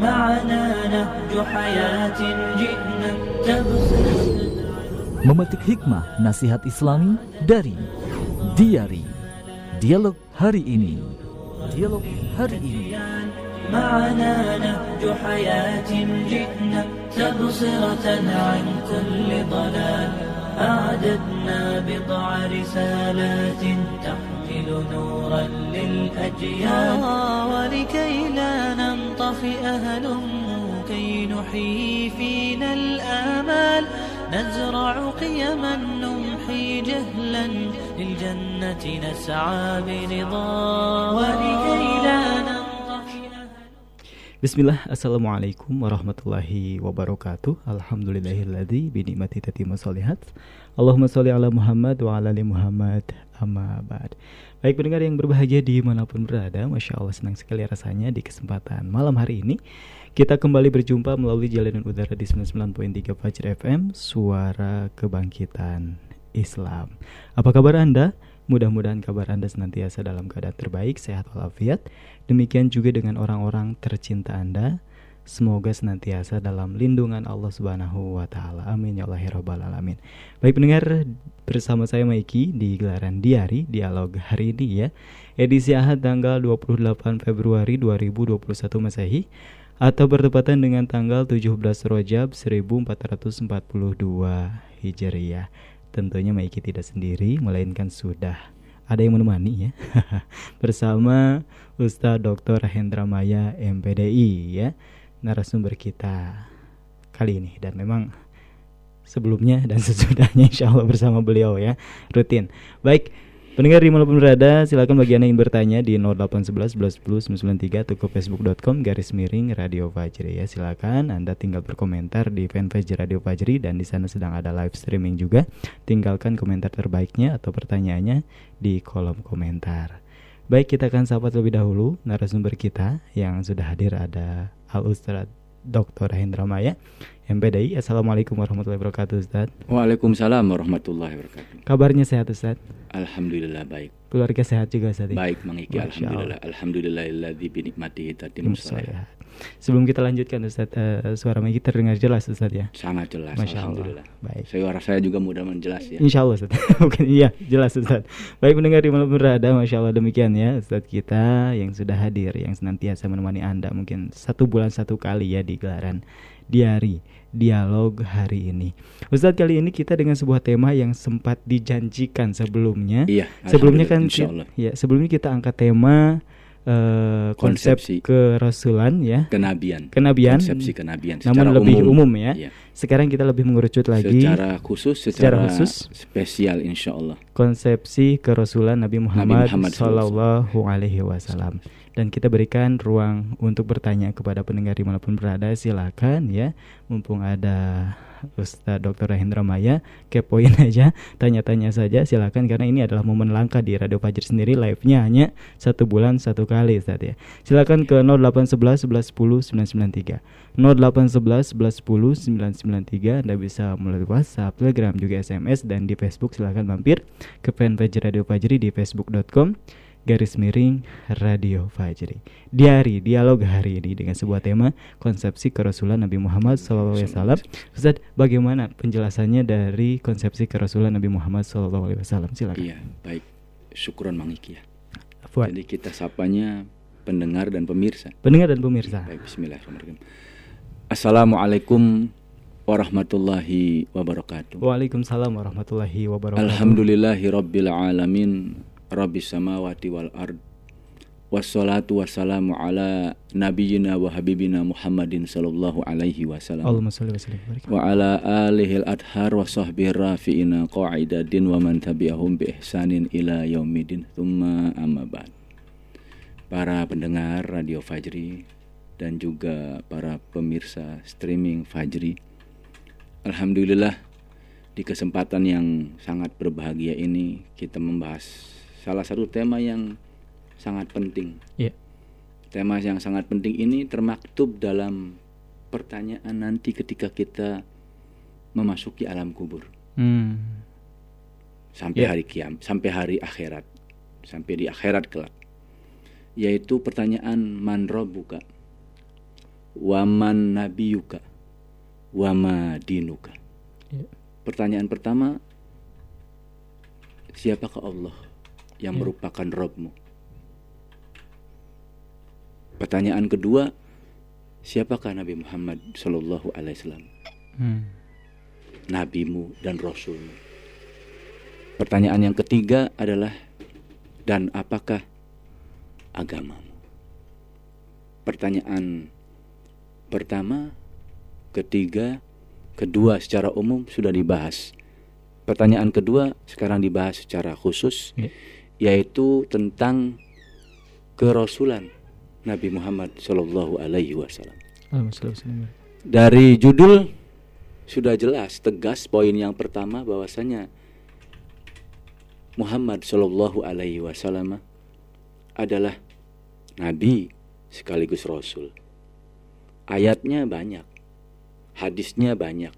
معنا نهج حياة جئنا تبصر Memetik hikmah nasihat Islami dari Diari Dialog hari ini. Dialog hari ini. معنا نهج حياة جئنا تبصرة عن كل ضلال أعددنا بضع رسالات تحمل نورا للأجيال ولكي لا ننطفئ هلم كي نحيي فينا الآمال نزرع قيما نمحي جهلا للجنة نسعى برضا ولكي لا ننطفئ Bismillah, Assalamualaikum warahmatullahi wabarakatuh Alhamdulillahilladzi binikmati tatimmu solihat Allahumma sholli ala Muhammad wa ala ali Muhammad amma ba'd Baik pendengar yang berbahagia di mana pun berada Masya Allah senang sekali rasanya di kesempatan malam hari ini Kita kembali berjumpa melalui jalanan udara di 99.3 Fajr FM Suara Kebangkitan Islam Apa kabar Anda? Mudah-mudahan kabar Anda senantiasa dalam keadaan terbaik, sehat walafiat. Demikian juga dengan orang-orang tercinta Anda. Semoga senantiasa dalam lindungan Allah Subhanahu wa taala. Amin ya Allah ya alamin. Baik pendengar, bersama saya Maiki di gelaran Diari Dialog hari ini ya. Edisi Ahad tanggal 28 Februari 2021 Masehi atau bertepatan dengan tanggal 17 Rojab 1442 Hijriah. Tentunya Maiki tidak sendiri, melainkan sudah ada yang menemani ya bersama Ustadz Dr. Hendra Maya MPDI ya narasumber kita kali ini dan memang sebelumnya dan sesudahnya insya Allah bersama beliau ya rutin baik Pendengar di mana pun berada, silakan bagi anda yang bertanya di 0811 11 10 993 atau ke facebook.com garis miring Radio Fajri ya. Silakan anda tinggal berkomentar di fanpage Radio Fajri dan di sana sedang ada live streaming juga. Tinggalkan komentar terbaiknya atau pertanyaannya di kolom komentar. Baik, kita akan sapa terlebih dahulu narasumber kita yang sudah hadir ada Al Ustadz Dr. Hendra Maya MPDI. Assalamualaikum warahmatullahi wabarakatuh Ustaz. Waalaikumsalam warahmatullahi wabarakatuh. Kabarnya sehat Ustaz? Alhamdulillah baik. Keluarga sehat juga Ustaz? ya? Baik Masya alhamdulillah. Alhamdulillahilladzi bi nikmatihi tatimmu shalihat. Sebelum kita lanjutkan Ustaz, eh, suara Megi terdengar jelas Ustaz ya? Sangat jelas Masya Allah. alhamdulillah. Baik. Suara saya juga mudah-mudahan jelas ya. Insya Allah Ustaz. Mungkin iya jelas Ustaz. Baik mendengar di malam berada, Masya Allah demikian ya Ustaz kita yang sudah hadir, yang senantiasa menemani Anda mungkin satu bulan satu kali ya di gelaran diari dialog hari ini. Ustadz kali ini kita dengan sebuah tema yang sempat dijanjikan sebelumnya. Iya, Sebelumnya kan ya sebelumnya kita angkat tema eh, konsep Konsepsi. kerasulan ya, Kenabian. kenabian. Konsepsi kenabian namun secara lebih umum, ya. Iya. Sekarang kita lebih mengerucut lagi Secara khusus, Secara secara, khusus. spesial insya Allah. konsepsi kerasulan Nabi Muhammad, Muhammad Sallallahu Alaihi Wasallam. Dan kita berikan ruang untuk bertanya kepada pendengar di mana pun berada. Silakan ya, mumpung ada Ustadz Dr. Hendra Maya, kepoin aja, tanya-tanya saja. Silakan karena ini adalah momen langka di Radio Fajr sendiri. Live-nya hanya satu bulan satu kali, Ustadz ya. Silakan ke 0811 11 10 993. 0811 11 10 993 Anda bisa melalui WhatsApp, Telegram, juga SMS dan di Facebook silahkan mampir ke fanpage Radio Fajri di facebook.com garis miring Radio Fajri. Diari dialog hari ini dengan sebuah tema konsepsi kerasulan Nabi Muhammad SAW. Ustaz, bagaimana penjelasannya dari konsepsi kerasulan Nabi Muhammad SAW? Silakan. Iya, baik. Syukuran Mang Iki ya. Fuad. Jadi kita sapanya pendengar dan pemirsa. Pendengar dan pemirsa. Baik, bismillahirrahmanirrahim. Assalamualaikum warahmatullahi wabarakatuh. Waalaikumsalam warahmatullahi wabarakatuh. Alhamdulillahi rabbil alamin Rabbis samawati wal ard. Wassalatu wassalamu ala nabiyyina wa habibina Muhammadin sallallahu alaihi wasallam. Wa ala alihi al-adhar wa sahbihi rafi'ina qa'idadin wa man tabi'ahum bi ihsanin ila yaumidin. Thumma amma ba'd. Para pendengar Radio Fajri dan juga para pemirsa streaming Fajri Alhamdulillah di kesempatan yang sangat berbahagia ini kita membahas salah satu tema yang sangat penting. Iya. Tema yang sangat penting ini termaktub dalam pertanyaan nanti ketika kita memasuki alam kubur Hmm. sampai Iya. hari kiam, sampai hari akhirat, sampai di akhirat kelak. Yaitu pertanyaan man rabbuka? waman nabiyuka wama dinuka. Ya. Pertanyaan pertama, siapakah Allah yang Ya. merupakan Robmu? Pertanyaan kedua, siapakah Nabi Muhammad Shallallahu Alaihi Wasallam? Hmm. nabimu dan rasulmu. Pertanyaan yang ketiga adalah dan apakah agamamu? Pertanyaan pertama, ketiga, kedua secara umum sudah dibahas. Pertanyaan kedua sekarang dibahas secara khusus Ya. Yaitu tentang kerasulan Nabi Muhammad Shallallahu alaihi wasallam. Dari judul sudah jelas tegas poin yang pertama bahwasanya Muhammad Shallallahu Alaihi Wasallam adalah nabi sekaligus rasul. Ayatnya banyak, hadisnya banyak,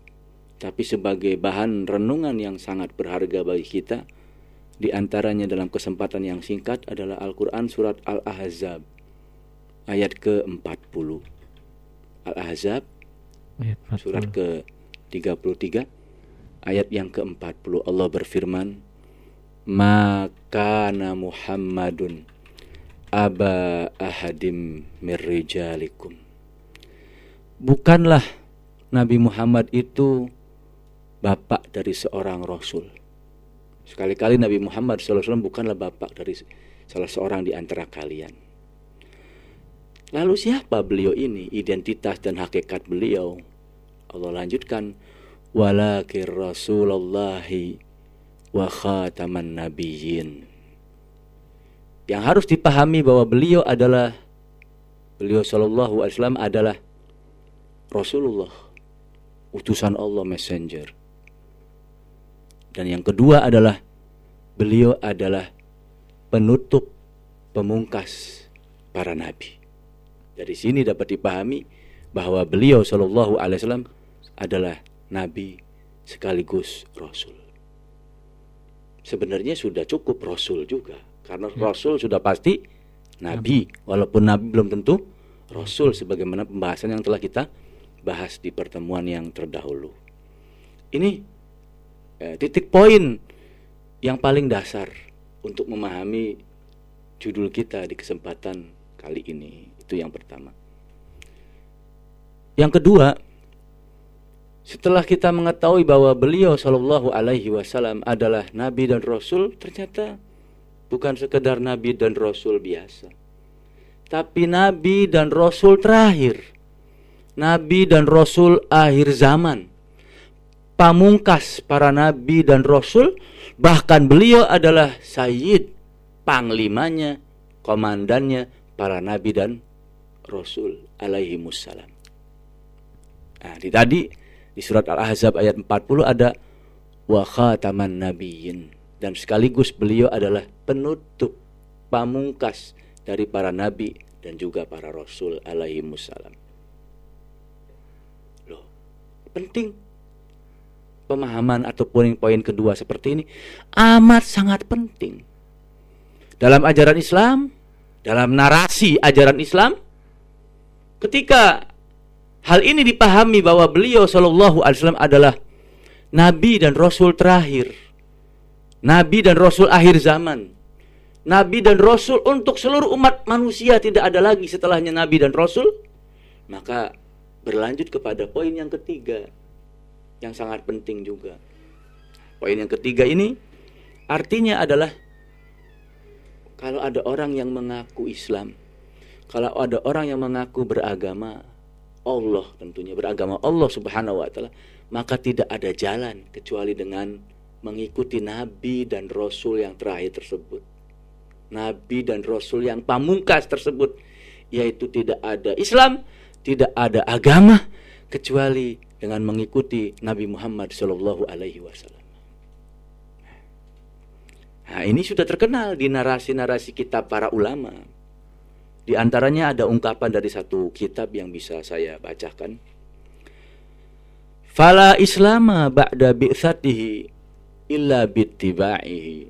tapi sebagai bahan renungan yang sangat berharga bagi kita, di antaranya dalam kesempatan yang singkat adalah Al-Quran Surat Al-Ahzab ayat ke-40. Al-Ahzab Ayat 40. surat ke-33 ayat yang ke-40 Allah berfirman Makana Muhammadun aba ahadim mirrijalikum Bukanlah Nabi Muhammad itu bapak dari seorang rasul. Sekali-kali Nabi Muhammad SAW bukanlah bapak dari salah seorang di antara kalian. Lalu siapa beliau ini? Identitas dan hakikat beliau. Allah lanjutkan walakir rasulullahi wa khataman nabiyyin. Yang harus dipahami bahwa beliau adalah beliau sallallahu alaihi wasallam adalah Rasulullah, utusan Allah messenger. Dan yang kedua adalah beliau adalah penutup pemungkas para nabi. Dari sini dapat dipahami bahwa beliau Shallallahu Alaihi Wasallam adalah nabi sekaligus rasul. Sebenarnya sudah cukup rasul juga, karena rasul sudah pasti nabi, walaupun nabi belum tentu rasul, sebagaimana pembahasan yang telah kita bahas di pertemuan yang terdahulu. Ini eh, titik poin yang paling dasar untuk memahami judul kita di kesempatan kali ini. Itu yang pertama. Yang kedua, setelah kita mengetahui bahwa beliau Shallallahu Alaihi Wasallam adalah Nabi dan Rasul, ternyata bukan sekedar Nabi dan Rasul biasa, tapi Nabi dan Rasul terakhir, Nabi dan Rasul akhir zaman, pamungkas para Nabi dan Rasul, bahkan beliau adalah Sayyid, panglimanya, komandannya para Nabi dan Rasul alaihi wassalam. Nah, di tadi di surat Al-Ahzab ayat 40 ada wa khataman nabiyyin dan sekaligus beliau adalah penutup pamungkas dari para nabi dan juga para rasul alaihi wassalam. Loh, penting pemahaman atau poin-poin kedua seperti ini amat sangat penting. Dalam ajaran Islam, dalam narasi ajaran Islam, ketika hal ini dipahami bahwa beliau Shallallahu Alaihi Wasallam adalah Nabi dan Rasul terakhir, Nabi dan Rasul akhir zaman, Nabi dan Rasul untuk seluruh umat manusia tidak ada lagi setelahnya Nabi dan Rasul, maka berlanjut kepada poin yang ketiga yang sangat penting juga. Poin yang ketiga ini artinya adalah kalau ada orang yang mengaku Islam, kalau ada orang yang mengaku beragama Allah tentunya beragama Allah Subhanahu wa taala, maka tidak ada jalan kecuali dengan mengikuti nabi dan rasul yang terakhir tersebut. Nabi dan rasul yang pamungkas tersebut yaitu tidak ada Islam, tidak ada agama kecuali dengan mengikuti Nabi Muhammad Shallallahu alaihi wasallam. Nah, ini sudah terkenal di narasi-narasi kitab para ulama. Di antaranya ada ungkapan dari satu kitab yang bisa saya bacakan. Fala islama ba'da bi'thatihi illa bittiba'ihi.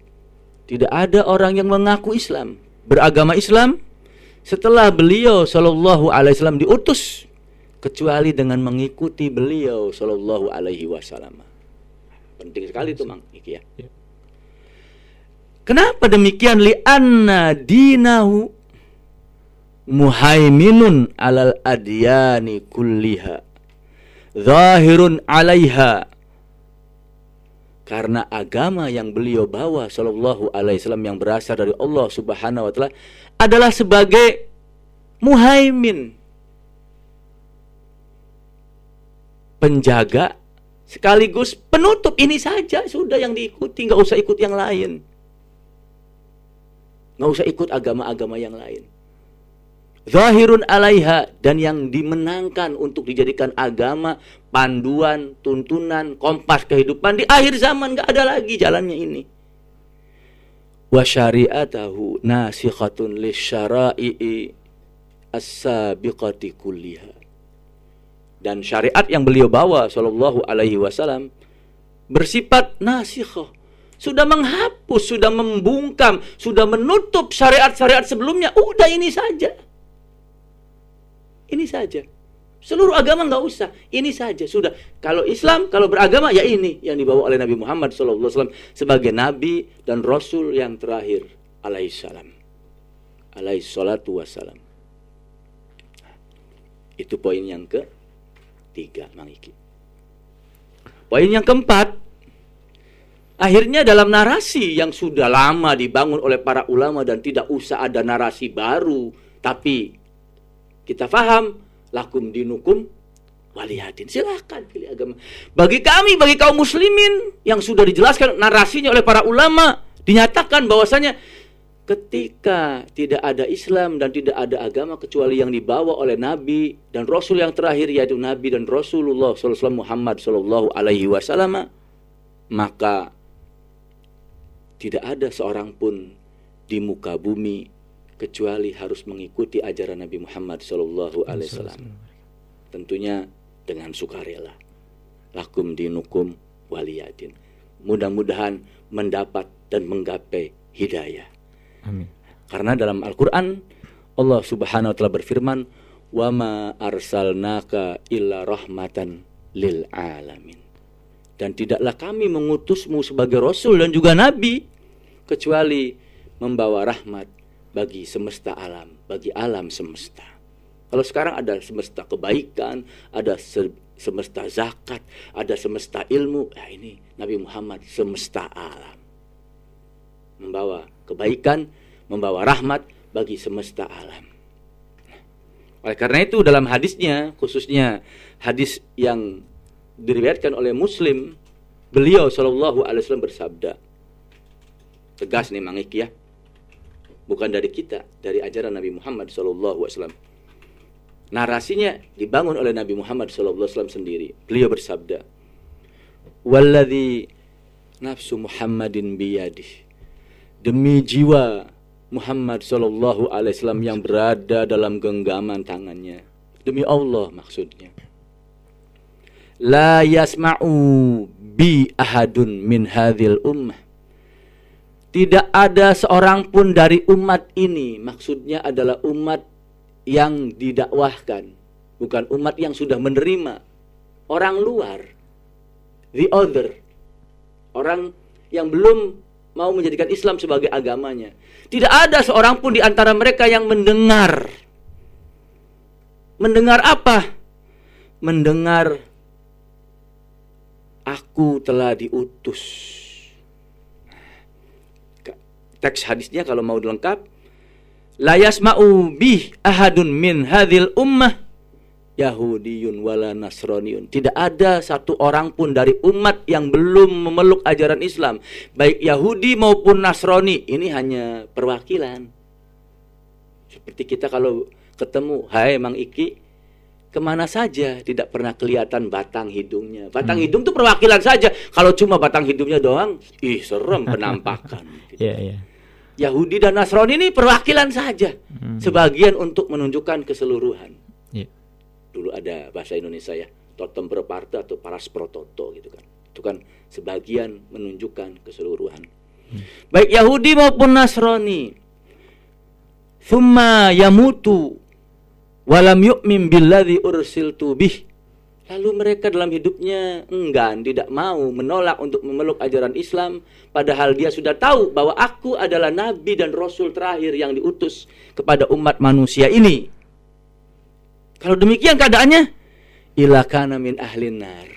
Tidak ada orang yang mengaku Islam, beragama Islam setelah beliau Shallallahu alaihi wasallam diutus kecuali dengan mengikuti beliau Shallallahu Alaihi Wasallam. Penting sekali itu mang Iki ya. Ya. Kenapa demikian? Lianna dinahu muhaiminun alal adyani kulliha zahirun alaiha karena agama yang beliau bawa sallallahu alaihi wasallam yang berasal dari Allah Subhanahu wa taala adalah sebagai muhaimin penjaga sekaligus penutup ini saja sudah yang diikuti nggak usah ikut yang lain nggak usah ikut agama-agama yang lain Zahirun alaiha dan yang dimenangkan untuk dijadikan agama, panduan, tuntunan, kompas kehidupan di akhir zaman nggak ada lagi jalannya ini. Wa syari'atahu nasikhatun lisyara'i as-sabiqati kulliha. Dan syariat yang beliau bawa sallallahu alaihi wasallam bersifat nasikhah sudah menghapus, sudah membungkam, sudah menutup syariat-syariat sebelumnya. Udah ini saja. Ini saja. Seluruh agama nggak usah. Ini saja sudah. Kalau Islam, kalau beragama ya ini yang dibawa oleh Nabi Muhammad SAW sebagai Nabi dan Rasul yang terakhir. Alaihissalam. Alaihissalatu wassalam. Itu poin yang ketiga, Mang Iki. Poin yang keempat, akhirnya dalam narasi yang sudah lama dibangun oleh para ulama dan tidak usah ada narasi baru, tapi kita faham lakum dinukum waliyadin. Silahkan pilih agama. Bagi kami, bagi kaum muslimin yang sudah dijelaskan narasinya oleh para ulama, dinyatakan bahwasanya ketika tidak ada Islam dan tidak ada agama kecuali yang dibawa oleh Nabi dan Rasul yang terakhir yaitu Nabi dan Rasulullah SAW Muhammad Sallallahu Alaihi Wasallam maka tidak ada seorang pun di muka bumi kecuali harus mengikuti ajaran Nabi Muhammad Sallallahu Alaihi Wasallam. Tentunya dengan sukarela. Lakum dinukum waliyadin. Mudah-mudahan mendapat dan menggapai hidayah. Amin. Karena dalam Al-Quran Allah Subhanahu Wa Taala berfirman, "Wa ma arsalnaka illa rahmatan lil alamin." Dan tidaklah kami mengutusmu sebagai rasul dan juga nabi kecuali membawa rahmat bagi semesta alam, bagi alam semesta. Kalau sekarang ada semesta kebaikan, ada se semesta zakat, ada semesta ilmu, ya ini Nabi Muhammad semesta alam. Membawa kebaikan, membawa rahmat bagi semesta alam. Oleh karena itu dalam hadisnya, khususnya hadis yang diriwayatkan oleh Muslim, beliau Shallallahu Alaihi Wasallam bersabda, tegas nih Mang Iki ya, bukan dari kita, dari ajaran Nabi Muhammad SAW. Narasinya dibangun oleh Nabi Muhammad SAW sendiri. Beliau bersabda, "Walladhi nafsu Muhammadin biyadih." Demi jiwa Muhammad Sallallahu Alaihi Wasallam yang berada dalam genggaman tangannya. Demi Allah maksudnya. La yasma'u bi ahadun min hadhil ummah tidak ada seorang pun dari umat ini, maksudnya adalah umat yang didakwahkan, bukan umat yang sudah menerima. Orang luar, the other, orang yang belum mau menjadikan Islam sebagai agamanya. Tidak ada seorang pun di antara mereka yang mendengar. Mendengar apa? Mendengar aku telah diutus teks hadisnya kalau mau lengkap la yasma'u bih ahadun min hadhil ummah Yahudiyun wala Nasraniun. Tidak ada satu orang pun dari umat yang belum memeluk ajaran Islam. Baik Yahudi maupun Nasrani. Ini hanya perwakilan. Seperti kita kalau ketemu, hai Mang Iki, ke mana saja tidak pernah kelihatan batang hidungnya. Batang hmm. hidung itu perwakilan saja. Kalau cuma batang hidungnya doang, ih serem penampakan. Gitu. yeah, yeah. Yahudi dan Nasrani ini perwakilan saja, hmm. sebagian untuk menunjukkan keseluruhan. Dulu ada bahasa Indonesia ya, totem berparta atau paras prototo gitu kan. Itu kan sebagian menunjukkan keseluruhan. Hmm. Baik Yahudi maupun Nasrani. Thumma yamutu walam yu'min billadzi ursiltu bih Lalu mereka dalam hidupnya enggan, tidak mau menolak untuk memeluk ajaran Islam, padahal dia sudah tahu bahwa aku adalah nabi dan rasul terakhir yang diutus kepada umat manusia ini. Kalau demikian keadaannya, ilakana min ahlin nar,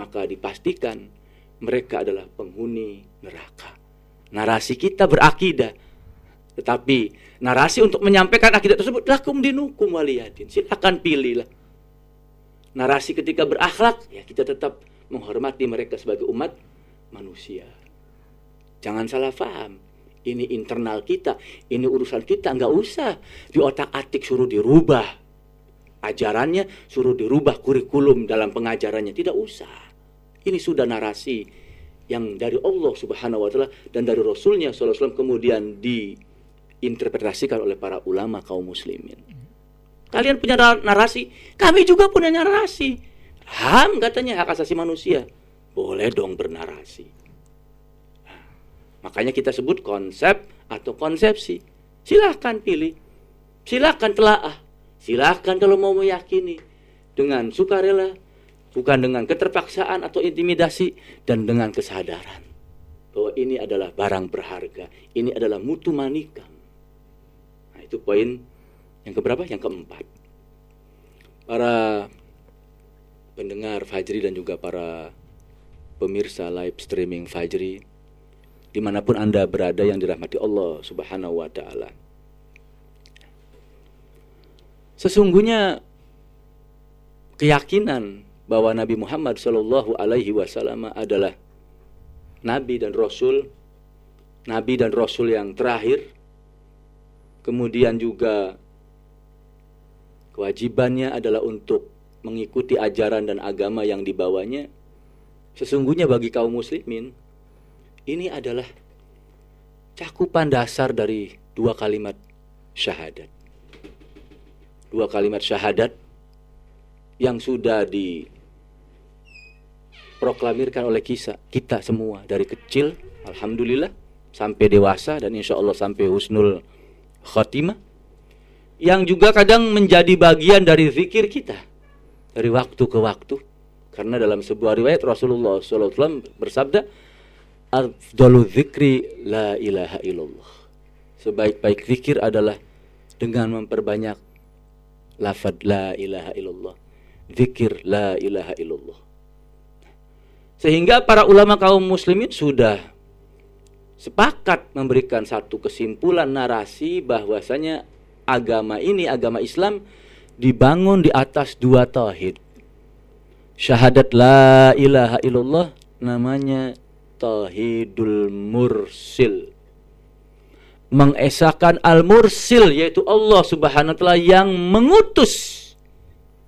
maka dipastikan mereka adalah penghuni neraka. Narasi kita berakidah, tetapi narasi untuk menyampaikan akidah tersebut lakum dinukum waliyadin. Silakan pilihlah narasi ketika berakhlak, ya kita tetap menghormati mereka sebagai umat manusia. Jangan salah paham. Ini internal kita, ini urusan kita, nggak usah di otak atik suruh dirubah. Ajarannya suruh dirubah kurikulum dalam pengajarannya, tidak usah. Ini sudah narasi yang dari Allah Subhanahu wa taala dan dari Rasulnya SAW kemudian diinterpretasikan oleh para ulama kaum muslimin. Kalian punya narasi, kami juga punya narasi. HAM katanya hak asasi manusia. Boleh dong bernarasi. Makanya kita sebut konsep atau konsepsi. Silahkan pilih. Silahkan telaah. Silahkan kalau mau meyakini. Dengan sukarela. Bukan dengan keterpaksaan atau intimidasi. Dan dengan kesadaran. Bahwa ini adalah barang berharga. Ini adalah mutu manikam. Nah itu poin yang keberapa? Yang keempat. Para pendengar Fajri dan juga para pemirsa live streaming Fajri di mana pun Anda berada yang dirahmati Allah subhanahu wa ta'ala. Sesungguhnya keyakinan bahwa Nabi Muhammad Shallallahu Alaihi Wasallam adalah Nabi dan Rasul, Nabi dan Rasul yang terakhir, kemudian juga kewajibannya adalah untuk mengikuti ajaran dan agama yang dibawanya, sesungguhnya bagi kaum muslimin, ini adalah cakupan dasar dari dua kalimat syahadat. Dua kalimat syahadat yang sudah diproklamirkan oleh kisah kita semua dari kecil, alhamdulillah, sampai dewasa dan insya Allah sampai husnul khotimah yang juga kadang menjadi bagian dari zikir kita dari waktu ke waktu. Karena dalam sebuah riwayat Rasulullah SAW bersabda afdalu zikri la ilaha illallah. Sebaik-baik zikir adalah dengan memperbanyak lafad la ilaha illallah zikir la ilaha illallah sehingga para ulama kaum muslimin sudah sepakat memberikan satu kesimpulan narasi bahwasanya agama ini, agama Islam dibangun di atas dua tauhid. Syahadat la ilaha illallah namanya tauhidul mursil. Mengesahkan al-mursil yaitu Allah Subhanahu wa taala yang mengutus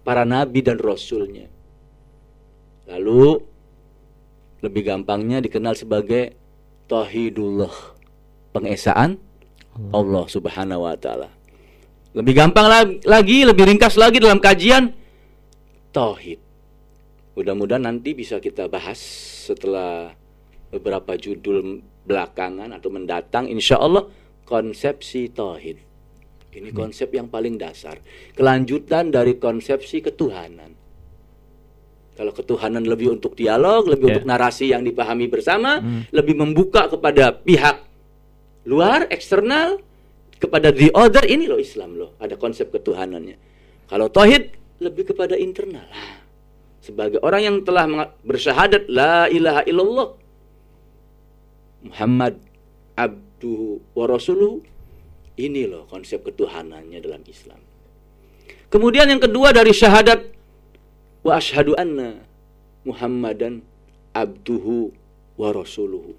para nabi dan rasulnya. Lalu lebih gampangnya dikenal sebagai tauhidullah, pengesaan Allah Subhanahu wa taala. Lebih gampang lagi, lebih ringkas lagi dalam kajian tauhid. Mudah-mudahan nanti bisa kita bahas setelah beberapa judul belakangan atau mendatang insya Allah konsepsi tauhid. Ini konsep yang paling dasar. Kelanjutan dari konsepsi ketuhanan. Kalau ketuhanan lebih untuk dialog, lebih yeah. untuk narasi yang dipahami bersama, hmm. lebih membuka kepada pihak luar, eksternal, kepada the other ini loh Islam loh ada konsep ketuhanannya kalau tauhid lebih kepada internal sebagai orang yang telah bersyahadat la ilaha illallah Muhammad abduhu wa rasuluhu ini loh konsep ketuhanannya dalam Islam kemudian yang kedua dari syahadat wa ashadu anna Muhammadan abduhu wa rasuluhu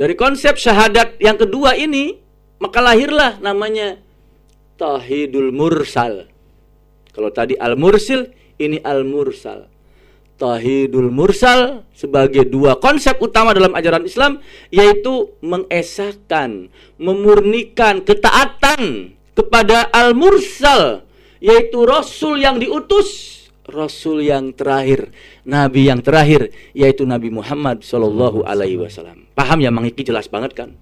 dari konsep syahadat yang kedua ini maka lahirlah namanya Tauhidul Mursal. Kalau tadi Al-Mursil, ini Al-Mursal. Tauhidul Mursal sebagai dua konsep utama dalam ajaran Islam yaitu mengesahkan, memurnikan ketaatan kepada Al-Mursal yaitu Rasul yang diutus, Rasul yang terakhir, Nabi yang terakhir yaitu Nabi Muhammad Shallallahu Alaihi Wasallam. Paham ya Mang jelas banget kan?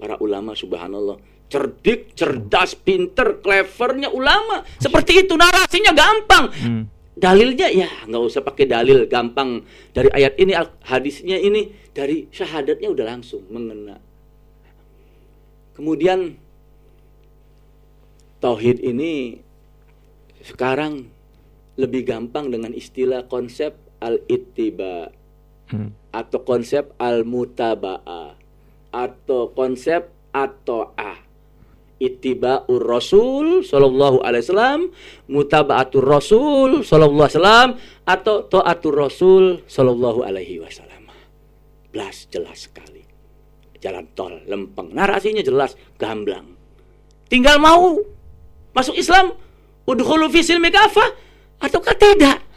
para ulama subhanallah cerdik, cerdas, pinter, clevernya ulama. Seperti itu narasinya gampang. Hmm. Dalilnya ya nggak usah pakai dalil gampang dari ayat ini al- hadisnya ini dari syahadatnya udah langsung mengena. Kemudian tauhid ini sekarang lebih gampang dengan istilah konsep al-ittiba Hmm. atau konsep al-mutaba'ah atau konsep atau ah ittiba'ur rasul sallallahu alaihi wasallam mutaba'atur rasul sallallahu alaihi wasallam atau taatur rasul sallallahu alaihi wasallam jelas jelas sekali jalan tol lempeng narasinya jelas gamblang tinggal mau masuk Islam udkhulu fi silmi kafah ataukah tidak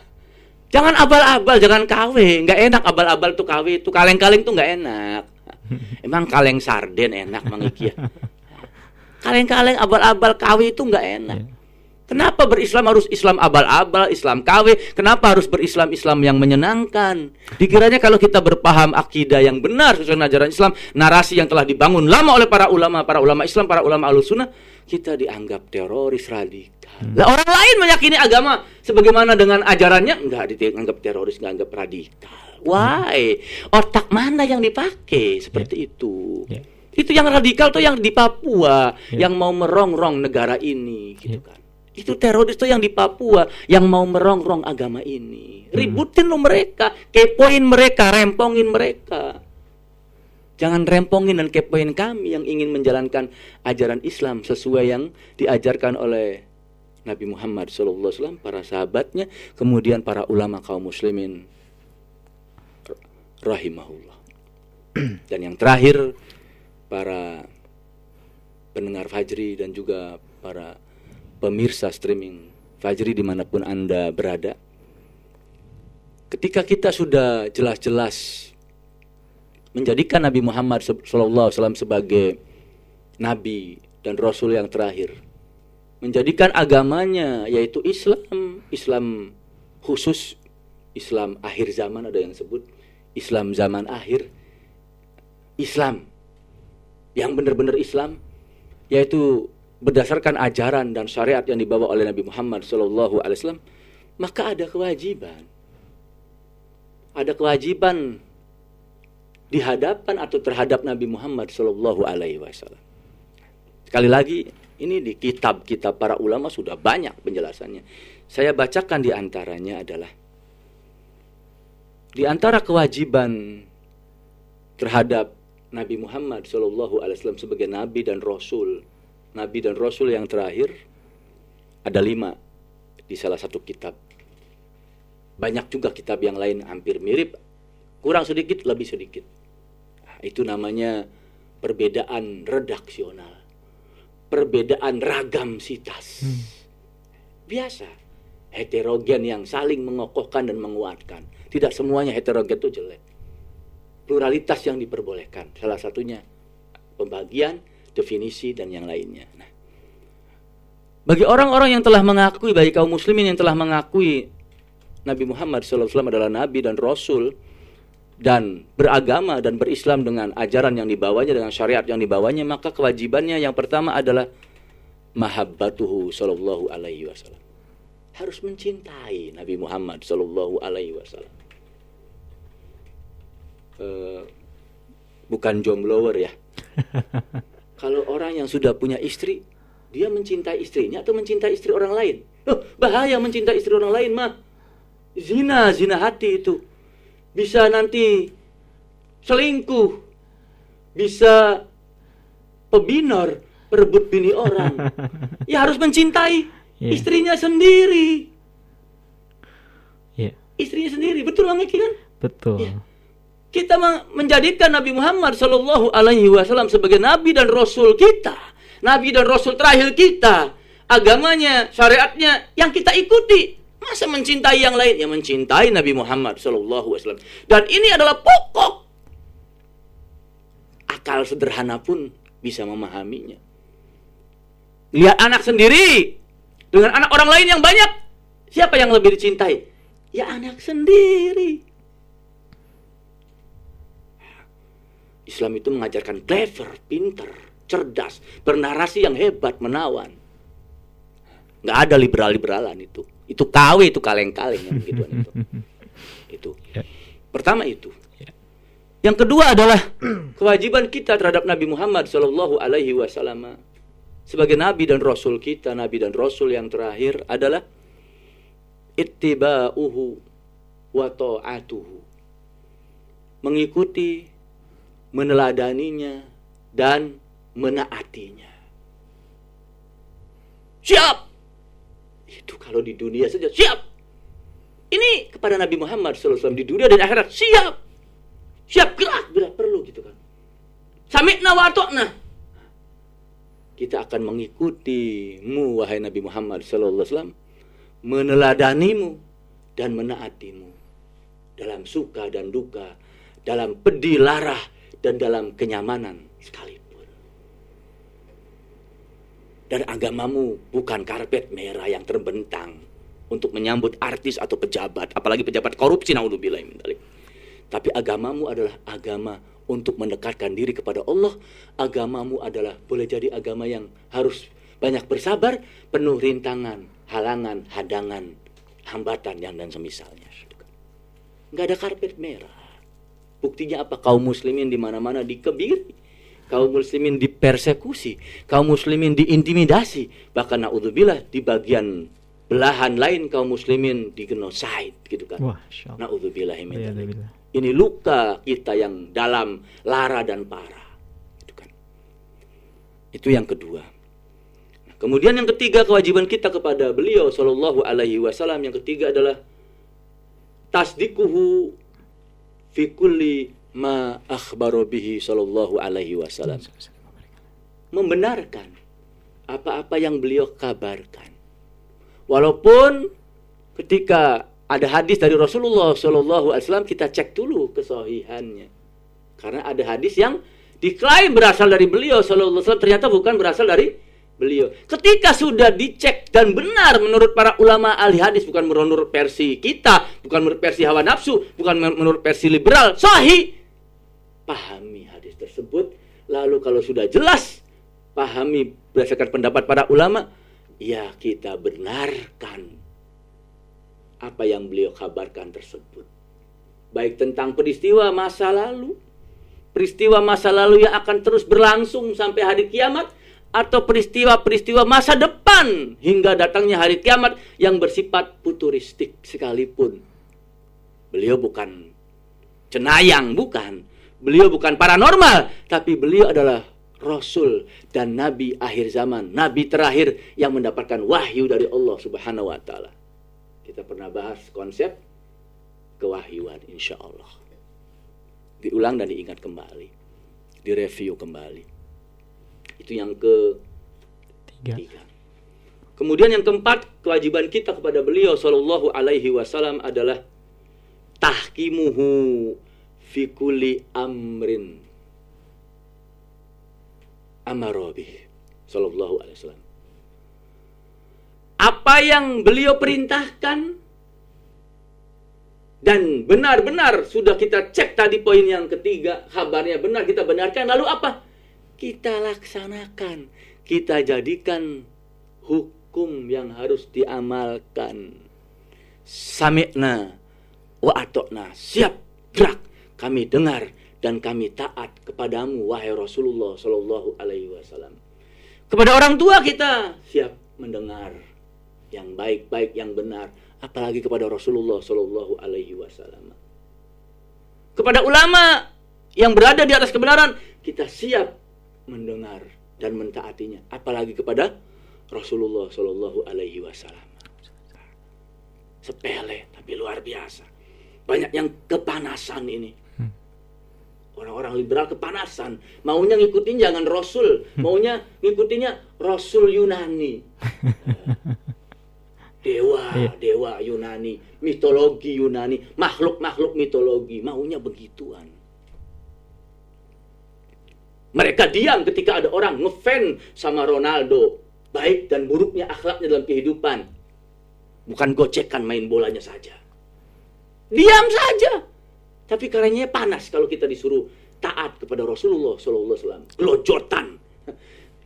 Jangan abal-abal, jangan KW. Nggak enak abal-abal tuh KW. Tuh kaleng-kaleng tuh nggak enak. Emang kaleng sarden enak Mang? Kaleng-kaleng abal-abal KW itu nggak enak. Kenapa berislam harus Islam abal-abal, Islam KW? Kenapa harus berislam-Islam yang menyenangkan? Dikiranya kalau kita berpaham akidah yang benar sesuai ajaran Islam, narasi yang telah dibangun lama oleh para ulama, para ulama Islam, para ulama Ahlussunnah, kita dianggap teroris radikal. Lah orang lain meyakini agama sebagaimana dengan ajarannya enggak dianggap teroris, enggak anggap radikal. Why? Otak mana yang dipakai seperti itu? Ya. Itu yang radikal tuh yang di Papua, Ya. yang mau merongrong negara ini, gitu Ya. kan. Itu teroris tuh yang di Papua, yang mau merongrong agama ini. Ributin lo mereka, kepoin mereka, rempongin mereka. Jangan rempongin dan kepoin kami yang ingin menjalankan ajaran Islam sesuai yang diajarkan oleh Nabi Muhammad SAW, para sahabatnya, kemudian para ulama kaum muslimin rahimahullah. Dan yang terakhir para pendengar Fajri dan juga para pemirsa streaming Fajri di mana pun Anda berada. Ketika kita sudah jelas-jelas menjadikan Nabi Muhammad SAW sebagai Nabi dan Rasul yang terakhir. Menjadikan agamanya yaitu Islam, Islam khusus, Islam akhir zaman ada yang sebut, Islam zaman akhir, Islam yang benar-benar Islam yaitu berdasarkan ajaran dan syariat yang dibawa oleh Nabi Muhammad SAW, maka ada kewajiban, ada kewajiban di hadapan atau terhadap Nabi Muhammad SAW. Sekali lagi, ini di kitab-kitab para ulama sudah banyak penjelasannya. Saya bacakan di antaranya adalah di antara kewajiban terhadap Nabi Muhammad SAW sebagai Nabi dan Rasul, Nabi dan Rasul yang terakhir ada lima di salah satu kitab. Banyak juga kitab yang lain hampir mirip, kurang sedikit, lebih sedikit. Nah, itu namanya perbedaan redaksional, perbedaan ragam sitas. Biasa, heterogen yang saling mengokohkan dan menguatkan. Tidak semuanya heterogen itu jelek pluralitas yang diperbolehkan. Salah satunya pembagian, definisi dan yang lainnya. Nah, bagi orang-orang yang telah mengakui, bagi kaum muslimin yang telah mengakui Nabi Muhammad SAW adalah Nabi dan Rasul dan beragama dan berislam dengan ajaran yang dibawanya dengan syariat yang dibawanya maka kewajibannya yang pertama adalah mahabbatuhu sallallahu alaihi wasallam harus mencintai Nabi Muhammad sallallahu alaihi wasallam Eh, bukan jomblower ya. Kalau orang yang sudah punya istri, dia mencintai istrinya atau mencintai istri orang lain? Loh, bahaya mencintai istri orang lain mah. Zina, zina hati itu. Bisa nanti selingkuh. Bisa pebinor, perebut bini orang. ya harus mencintai Iya. istrinya sendiri. Ya, Istrinya sendiri, betul Bang Eki kan? betul. Iya. Kita menjadikan Nabi Muhammad Shallallahu Alaihi Wasallam sebagai Nabi dan Rasul kita, Nabi dan Rasul terakhir kita, agamanya, syariatnya yang kita ikuti. Masa mencintai yang lain? Ya mencintai Nabi Muhammad Shallallahu Alaihi Wasallam. Dan ini adalah pokok. Akal sederhana pun bisa memahaminya. Lihat anak sendiri dengan anak orang lain yang banyak. Siapa yang lebih dicintai? Ya anak sendiri. Islam itu mengajarkan clever, pinter, cerdas, bernarasi yang hebat, menawan. Nggak ada liberal-liberalan itu. Itu KW, itu kaleng-kaleng yang begituan itu. Itu. Ya. Pertama itu. Ya. Yang kedua adalah kewajiban kita terhadap Nabi Muhammad Shallallahu Alaihi Wasallam sebagai Nabi dan Rasul kita, Nabi dan Rasul yang terakhir adalah ittiba'uhu wa ta'atuhu. Mengikuti, meneladaninya, dan menaatinya. Siap! Itu kalau di dunia saja, siap! Ini kepada Nabi Muhammad SAW di dunia dan akhirat, siap! Siap gerak bila perlu gitu kan. Sami'na wa. Kita akan mengikutimu, wahai Nabi Muhammad SAW, meneladanimu dan menaatimu dalam suka dan duka, dalam pedih lara dan dalam kenyamanan sekalipun. Dan agamamu bukan karpet merah yang terbentang untuk menyambut artis atau pejabat, apalagi pejabat korupsi naudzubillah. Tapi agamamu adalah agama untuk mendekatkan diri kepada Allah. Agamamu adalah boleh jadi agama yang harus banyak bersabar, penuh rintangan, halangan, hadangan, hambatan yang dan semisalnya. Nggak ada karpet merah. Buktinya apa? Kaum muslimin di mana-mana dikebiri. Kaum muslimin dipersekusi. Kaum muslimin diintimidasi. Bahkan naudzubillah di bagian belahan lain kaum muslimin digenosid gitu kan. Wah, Allah. Naudzubillah. Ini luka kita yang dalam, lara dan parah. Itu kan. Itu yang kedua. Nah, kemudian yang ketiga kewajiban kita kepada beliau Shallallahu Alaihi Wasallam yang ketiga adalah tasdikuhu fi kulli ma akhbaro bihi Shallallahu Alaihi Wasallam. Membenarkan apa-apa yang beliau kabarkan. Walaupun ketika ada hadis dari Rasulullah Shallallahu Alaihi Wasallam kita cek dulu kesohihannya karena ada hadis yang diklaim berasal dari beliau Shallallahu Alaihi Wasallam ternyata bukan berasal dari beliau. Ketika sudah dicek dan benar menurut para ulama ahli hadis bukan menurut versi kita bukan menurut versi hawa nafsu bukan menurut versi liberal sahih. Pahami hadis tersebut. Lalu kalau sudah jelas pahami berdasarkan pendapat para ulama ya kita benarkan apa yang beliau kabarkan tersebut. Baik tentang peristiwa masa lalu, peristiwa masa lalu yang akan terus berlangsung sampai hari kiamat, atau peristiwa-peristiwa masa depan hingga datangnya hari kiamat yang bersifat futuristik sekalipun. Beliau bukan cenayang, bukan. Beliau bukan paranormal, tapi beliau adalah Rasul dan Nabi akhir zaman, Nabi terakhir yang mendapatkan wahyu dari Allah Subhanahu wa Ta'ala. Kita pernah bahas konsep kewahyuan insya Allah. Diulang dan diingat kembali. Direview kembali. Itu yang Tiga. ketiga. Kemudian yang keempat, kewajiban kita kepada beliau Shallallahu Alaihi Wasallam adalah tahkimuhu fi kulli amrin amarobi Shallallahu Alaihi Wasallam apa yang beliau perintahkan dan benar-benar sudah kita cek tadi poin yang ketiga kabarnya benar kita benarkan lalu apa kita laksanakan. Kita jadikan hukum yang harus diamalkan. Sami'na wa atokna. Siap gerak. Kami dengar dan kami taat kepadamu wahai Rasulullah Shallallahu Alaihi Wasallam. Kepada orang tua kita siap mendengar yang baik-baik yang benar. Apalagi kepada Rasulullah Shallallahu Alaihi Wasallam. Kepada ulama yang berada di atas kebenaran kita siap mendengar dan mentaatinya apalagi kepada Rasulullah Shallallahu Alaihi Wasallam. Sepele tapi luar biasa. Banyak yang kepanasan ini. Orang-orang liberal kepanasan. Maunya ngikutin jangan Rasul. Maunya ngikutinnya Rasul Yunani. Dewa Iya. dewa Yunani mitologi Yunani makhluk-makhluk mitologi. Maunya begituan mereka diam ketika ada orang ngefan sama Ronaldo baik dan buruknya akhlaknya dalam kehidupan. Bukan gocekan main bolanya saja. Diam saja. Tapi karenanya panas kalau kita disuruh taat kepada Rasulullah Wasallam. Gelojotan.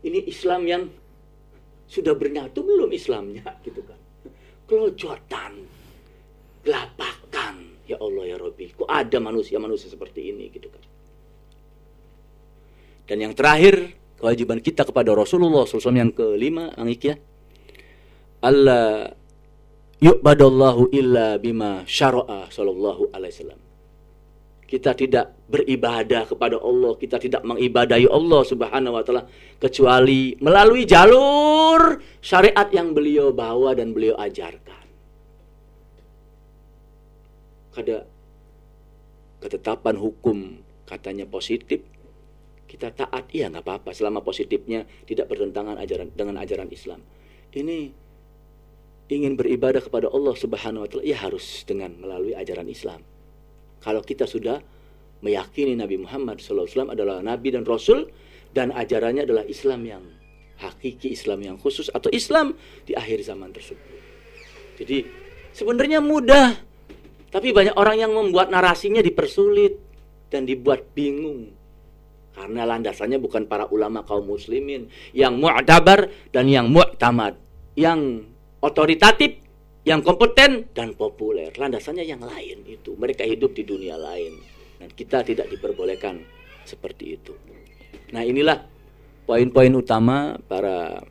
Ini Islam yang sudah bernyatu belum Islamnya gitu kan. Kelojotan, gelapakan. Ya Allah ya Rabbi, kok ada manusia-manusia seperti ini gitu kan. Dan yang terakhir, kewajiban kita kepada Rasulullah SAW yang kelima, Angik ya. Allah yu'badallahu illa bima syara'a sallallahu alaihi wasallam. Kita tidak beribadah kepada Allah, kita tidak mengibadahi Allah Subhanahu wa taala kecuali melalui jalur syariat yang beliau bawa dan beliau ajarkan. Ada ketetapan hukum katanya positif, kita taat iya nggak apa-apa selama positifnya tidak bertentangan ajaran dengan ajaran Islam. Ini ingin beribadah kepada Allah Subhanahu wa taala ya harus dengan melalui ajaran Islam. Kalau kita sudah meyakini Nabi Muhammad SAW adalah nabi dan rasul dan ajarannya adalah Islam yang hakiki, Islam yang khusus atau Islam di akhir zaman tersebut. Jadi sebenarnya mudah, tapi banyak orang yang membuat narasinya dipersulit dan dibuat bingung. Karena landasannya bukan para ulama kaum muslimin yang mu'tabar dan yang mu'tamad, yang otoritatif, yang kompeten dan populer. Landasannya yang lain itu. Mereka hidup di dunia lain dan kita tidak diperbolehkan seperti itu. Nah, inilah poin-poin utama para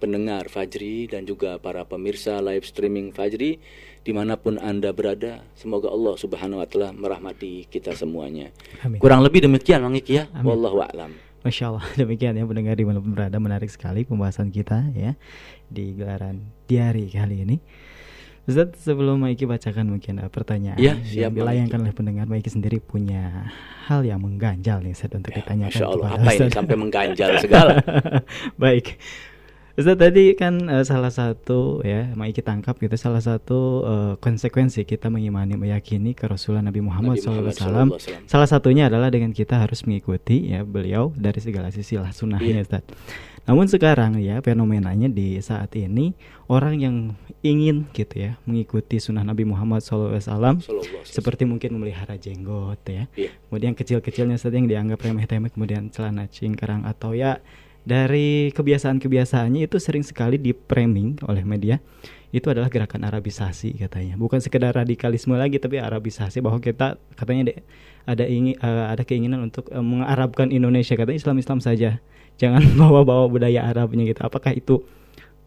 pendengar Fajri dan juga para pemirsa live streaming Fajri di mana pun anda berada semoga Allah subhanahu wa ta'ala merahmati kita semuanya Amin. kurang lebih demikian Mang Iki ya Amin. wallahu a'lam Masya Allah demikian ya pendengar di mana pun berada menarik sekali pembahasan kita ya di gelaran diari kali ini. Ustaz sebelum Maiki bacakan mungkin uh, pertanyaan Ya, yang siap, dilayangkan Maiki. oleh pendengar Maiki sendiri punya hal yang mengganjal nih Ustaz untuk Ya, ditanyakan Masya Allah kepada apa ini sampai mengganjal segala Baik. Ustaz tadi kan eh, salah satu ya Maiki tangkap gitu salah satu eh, konsekuensi kita mengimani meyakini kerasulan Nabi Muhammad, Nabi Muhammad SAW. Salah satunya adalah dengan kita harus mengikuti ya beliau dari segala sisi lah sunnahnya Iya. Ustaz. Namun sekarang ya fenomenanya di saat ini orang yang ingin gitu ya mengikuti sunnah Nabi Muhammad SAW seperti mungkin memelihara jenggot ya. Iya. Kemudian kecil-kecilnya Ustaz yang dianggap remeh-temeh kemudian celana cingkrang atau ya dari kebiasaan-kebiasaannya itu sering sekali di framing oleh media. Itu adalah gerakan Arabisasi katanya. Bukan sekedar radikalisme lagi tapi Arabisasi. Bahwa kita katanya de- ada ingin ada keinginan untuk eh, mengarabkan Indonesia. Katanya Islam Islam saja. Jangan bawa-bawa budaya Arabnya gitu. Apakah itu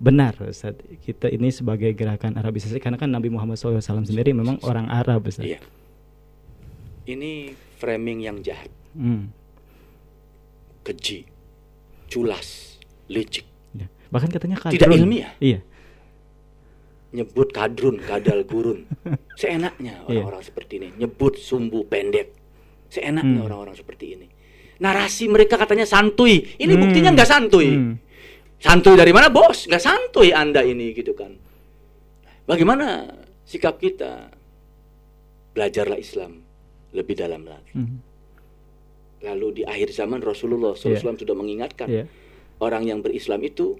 benar Ustaz? Kita ini sebagai gerakan Arabisasi. Karena kan Nabi Muhammad SAW sendiri memang orang Arab Ustaz. Iya. Ini framing yang jahat, Hmm, keji, culas, licik, ya. bahkan katanya Tidak kadrun. ilmiah. iya nyebut kadrun, kadal gurun. Seenaknya Iya. orang-orang seperti ini, nyebut sumbu pendek. Seenaknya Hmm. orang-orang seperti ini. Narasi mereka katanya santuy. Ini Hmm. buktinya nggak santuy. Hmm. Santuy dari mana bos? Nggak santuy anda ini gitu kan. Bagaimana sikap kita? Belajarlah Islam lebih dalam lagi. Hmm. Lalu di akhir zaman Rasulullah SAW sudah mengingatkan Iya. orang yang berislam itu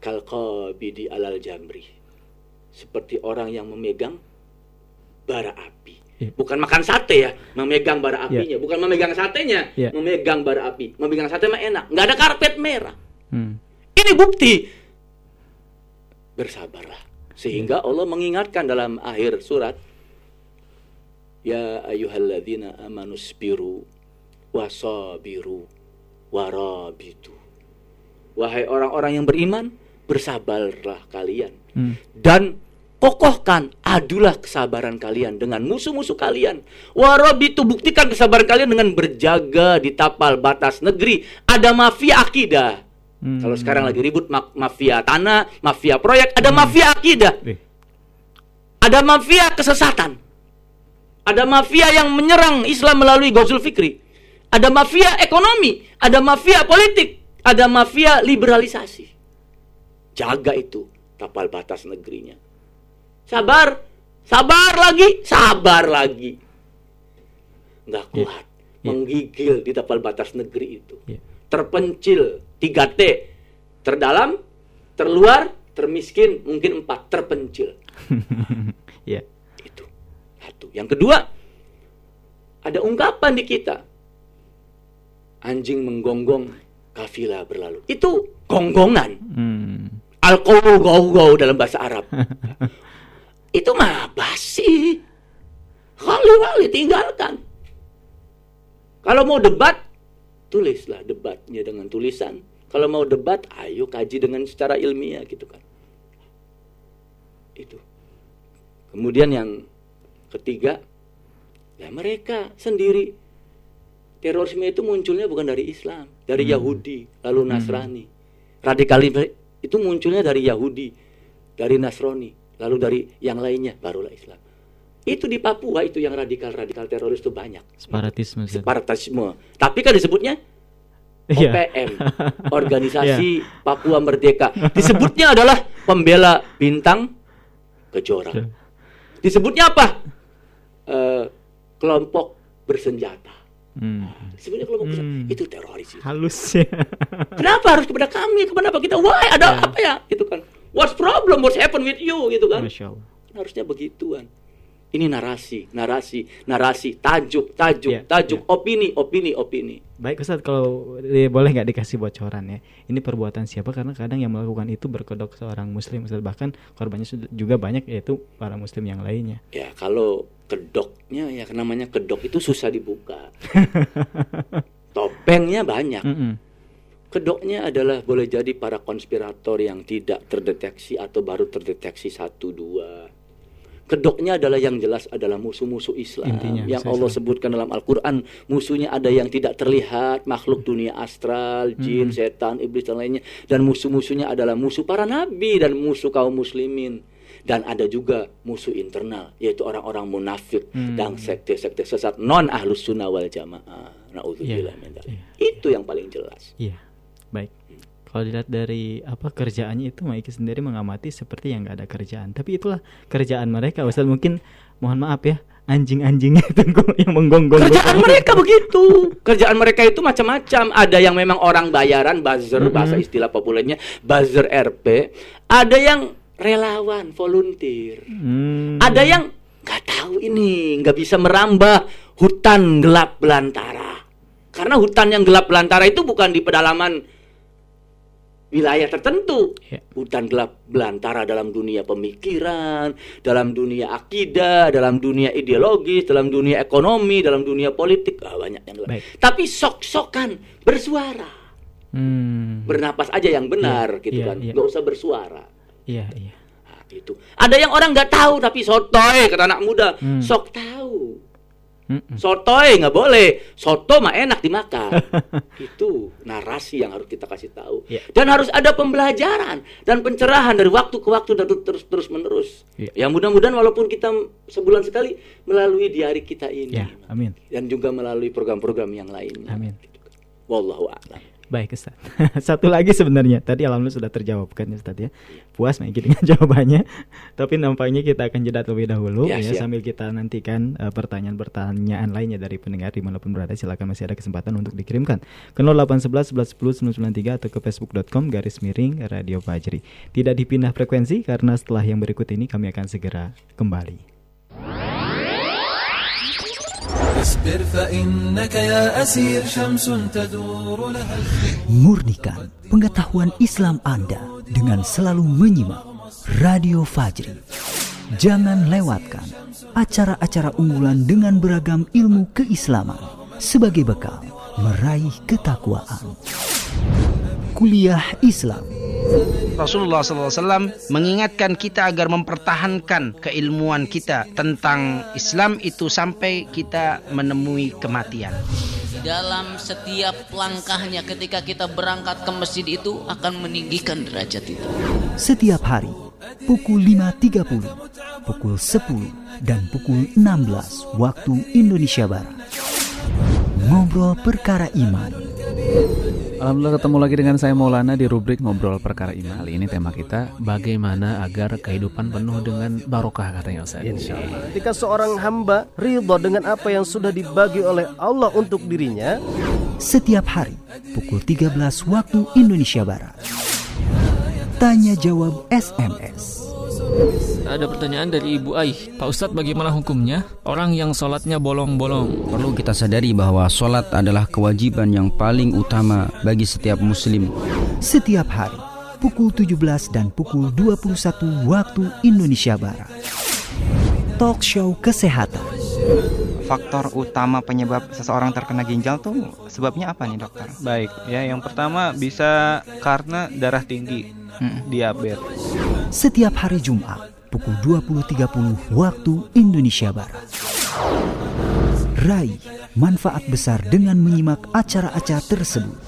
kalqabidi alal jamri. Seperti orang yang memegang bara api. Iya. Bukan makan sate ya, memegang bara Iya. apinya, bukan memegang satenya, Iya. memegang bara api. Memegang sate mah enak, nggak ada karpet merah. Hmm. Ini bukti. Bersabarlah. Sehingga Allah mengingatkan dalam akhir surat Ya ayyuhalladzina amanu sabiru wasabiru warabitu. Wahai orang-orang yang beriman, bersabarlah kalian Hmm. dan kokohkan adulah kesabaran kalian dengan musuh-musuh kalian. Warabitu buktikan kesabaran kalian dengan berjaga di tapal batas negeri. Ada mafia akidah. Hmm. Kalau sekarang lagi ribut ma- mafia tanah, mafia proyek, ada mafia akidah. Eh, Ada mafia kesesatan. Ada mafia yang menyerang Islam melalui Ghazul Fikri. Ada mafia ekonomi, ada mafia politik, ada mafia liberalisasi. Jaga itu tapal batas negerinya. Sabar, sabar lagi, sabar lagi. Nggak Iya. kuat, Iya. menggigil di tapal batas negeri itu. Iya. Terpencil, 3T. Terdalam, terluar, termiskin, mungkin empat, terpencil. Iya. Itu satu. Yang kedua, ada ungkapan di kita. Anjing menggonggong, kafilah berlalu. Itu gonggongan. Hmm. al go dalam bahasa Arab. itu mah basi. Kali-kali tinggalkan. Kalau mau debat, tulislah debatnya dengan tulisan. Kalau mau debat, ayo kaji dengan secara ilmiah gitu kan. Itu. Kemudian yang ketiga, ya mereka sendiri. Terorisme itu munculnya bukan dari Islam, dari Yahudi, lalu Nasrani. Radikalisme itu munculnya dari Yahudi, dari Nasrani, lalu dari yang lainnya, barulah Islam. Itu di Papua itu yang radikal-radikal teroris itu banyak. Separatisme. Separatisme. Tapi kan disebutnya Iya. OPM, Organisasi Papua Merdeka. Disebutnya adalah pembela bintang kejora. Iya. Disebutnya apa? Eh, kelompok bersenjata. Hmm. Disebutnya kelompok bersenjata. Hmm. Itu teroris. itu. Halus ya. Kenapa harus kepada kami? Kenapa kita? Why? Ada Ya. apa ya? Gitu kan. What's problem? What's happen with you? Gitu kan. Masya Allah. Harusnya begituan. Ini narasi, narasi, narasi, tajuk, tajuk, Ya, tajuk, opini, opini, opini. Baik Ustadz, kalau eh, boleh nggak dikasih bocoran ya? Ini perbuatan siapa? Karena kadang yang melakukan itu berkedok seorang Muslim, Ustadz. Bahkan korbannya juga banyak yaitu para Muslim yang lainnya. Ya kalau kedoknya ya namanya kedok itu susah dibuka. Topengnya banyak. Mm-mm. Kedoknya adalah boleh jadi para konspirator yang tidak terdeteksi atau baru terdeteksi satu dua. Kedoknya adalah yang jelas adalah musuh-musuh Islam Intinya, yang Allah sebutkan dalam Al-Quran. Musuhnya ada yang tidak terlihat, makhluk dunia astral, jin, setan, iblis dan lainnya. Dan musuh-musuhnya adalah musuh para nabi dan musuh kaum muslimin. Dan ada juga musuh internal, yaitu orang-orang munafik Hmm. dan sekte-sekte sesat non ahlus sunnah wal jamaah. Naudzubillah dzalik. iya. Itu yang paling jelas. Iya, baik. Kalau dilihat dari apa kerjaannya itu Maiki sendiri mengamati seperti yang nggak ada kerjaan. Tapi itulah kerjaan mereka. Ustaz mungkin mohon maaf ya anjing-anjingnya itu yang menggonggong. Kerjaan mereka begitu. Kerjaan mereka itu macam-macam. Ada yang memang orang bayaran, buzzer Mm-mm. bahasa istilah populernya, buzzer RP. Ada yang relawan, volunteer. Hmm. Ada yang nggak tahu ini, nggak bisa merambah hutan gelap belantara. Karena hutan yang gelap belantara itu bukan di pedalaman wilayah tertentu. Ya. Hutan gelap belantara dalam dunia pemikiran, dalam dunia akidah, dalam dunia ideologis, dalam dunia ekonomi, dalam dunia politik, ah, banyak yang gelap. Baik. Tapi sok-sokan bersuara, Hmm. bernapas aja yang benar Iya, gitu iya, kan, nggak usah bersuara. Iya, iya. Nah, itu. Ada yang orang nggak tahu tapi sotoy kata anak muda, Hmm. sok tahu. Mm-mm. Sotoy nggak boleh, soto mah enak dimakan. itu narasi yang harus kita kasih tahu. Iya. Dan harus ada pembelajaran dan pencerahan dari waktu ke waktu dan terus terus menerus. Iya. Ya mudah-mudahan walaupun kita sebulan sekali melalui diari kita ini Ya, amin. dan juga melalui program-program yang lainnya. Amin. Wallahu a'lam. Baik Ustaz. Satu lagi sebenarnya tadi alhamdulillah sudah terjawab kan Ustaz ya. Puas Maiki dengan jawabannya. Tapi nampaknya kita akan jeda terlebih dahulu Ya, ya, siap. sambil kita nantikan eh, pertanyaan-pertanyaan lainnya dari pendengar di mana pun berada silakan masih ada kesempatan untuk dikirimkan ke 0811 11 10 993 atau ke facebook.com garis miring Radio Fajri. Tidak dipindah frekuensi karena setelah yang berikut ini kami akan segera kembali. اصبر فإنك يا أسير شمس تدور لها الخير Murnikan pengetahuan Islam Anda dengan selalu menyimak Radio Fajri. Jangan lewatkan acara-acara unggulan dengan beragam ilmu keislaman sebagai bekal meraih ketakwaan. Kuliah Islam Rasulullah SAW mengingatkan kita agar mempertahankan keilmuan kita tentang Islam itu sampai kita menemui kematian. dalam setiap langkahnya ketika kita berangkat ke masjid itu akan meninggikan derajat itu. setiap hari pukul 5.30, pukul 10 dan pukul 16 waktu Indonesia Barat. Ngobrol perkara iman. Alhamdulillah ketemu lagi dengan saya Maulana di rubrik Ngobrol Perkara Iman. Kali ini tema kita bagaimana agar kehidupan penuh dengan barokah katanya Ustaz. Ketika seorang hamba ridho dengan apa yang sudah dibagi oleh Allah untuk dirinya, setiap hari pukul 13 waktu Indonesia Barat. Tanya jawab SMS Ada pertanyaan dari Ibu Ai. Pak Ustadz bagaimana hukumnya? Orang yang sholatnya bolong-bolong. Perlu kita sadari bahwa sholat adalah kewajiban yang paling utama bagi setiap muslim. Setiap hari, pukul 17 dan pukul 21 waktu Indonesia Barat. Talk show kesehatan. Faktor utama penyebab seseorang terkena ginjal tuh sebabnya apa nih dokter? Baik, ya yang pertama bisa karena darah tinggi, hmm. diabetes. Setiap hari Jumat, pukul 20.30 waktu Indonesia Barat. Raih manfaat besar dengan menyimak acara-acara tersebut.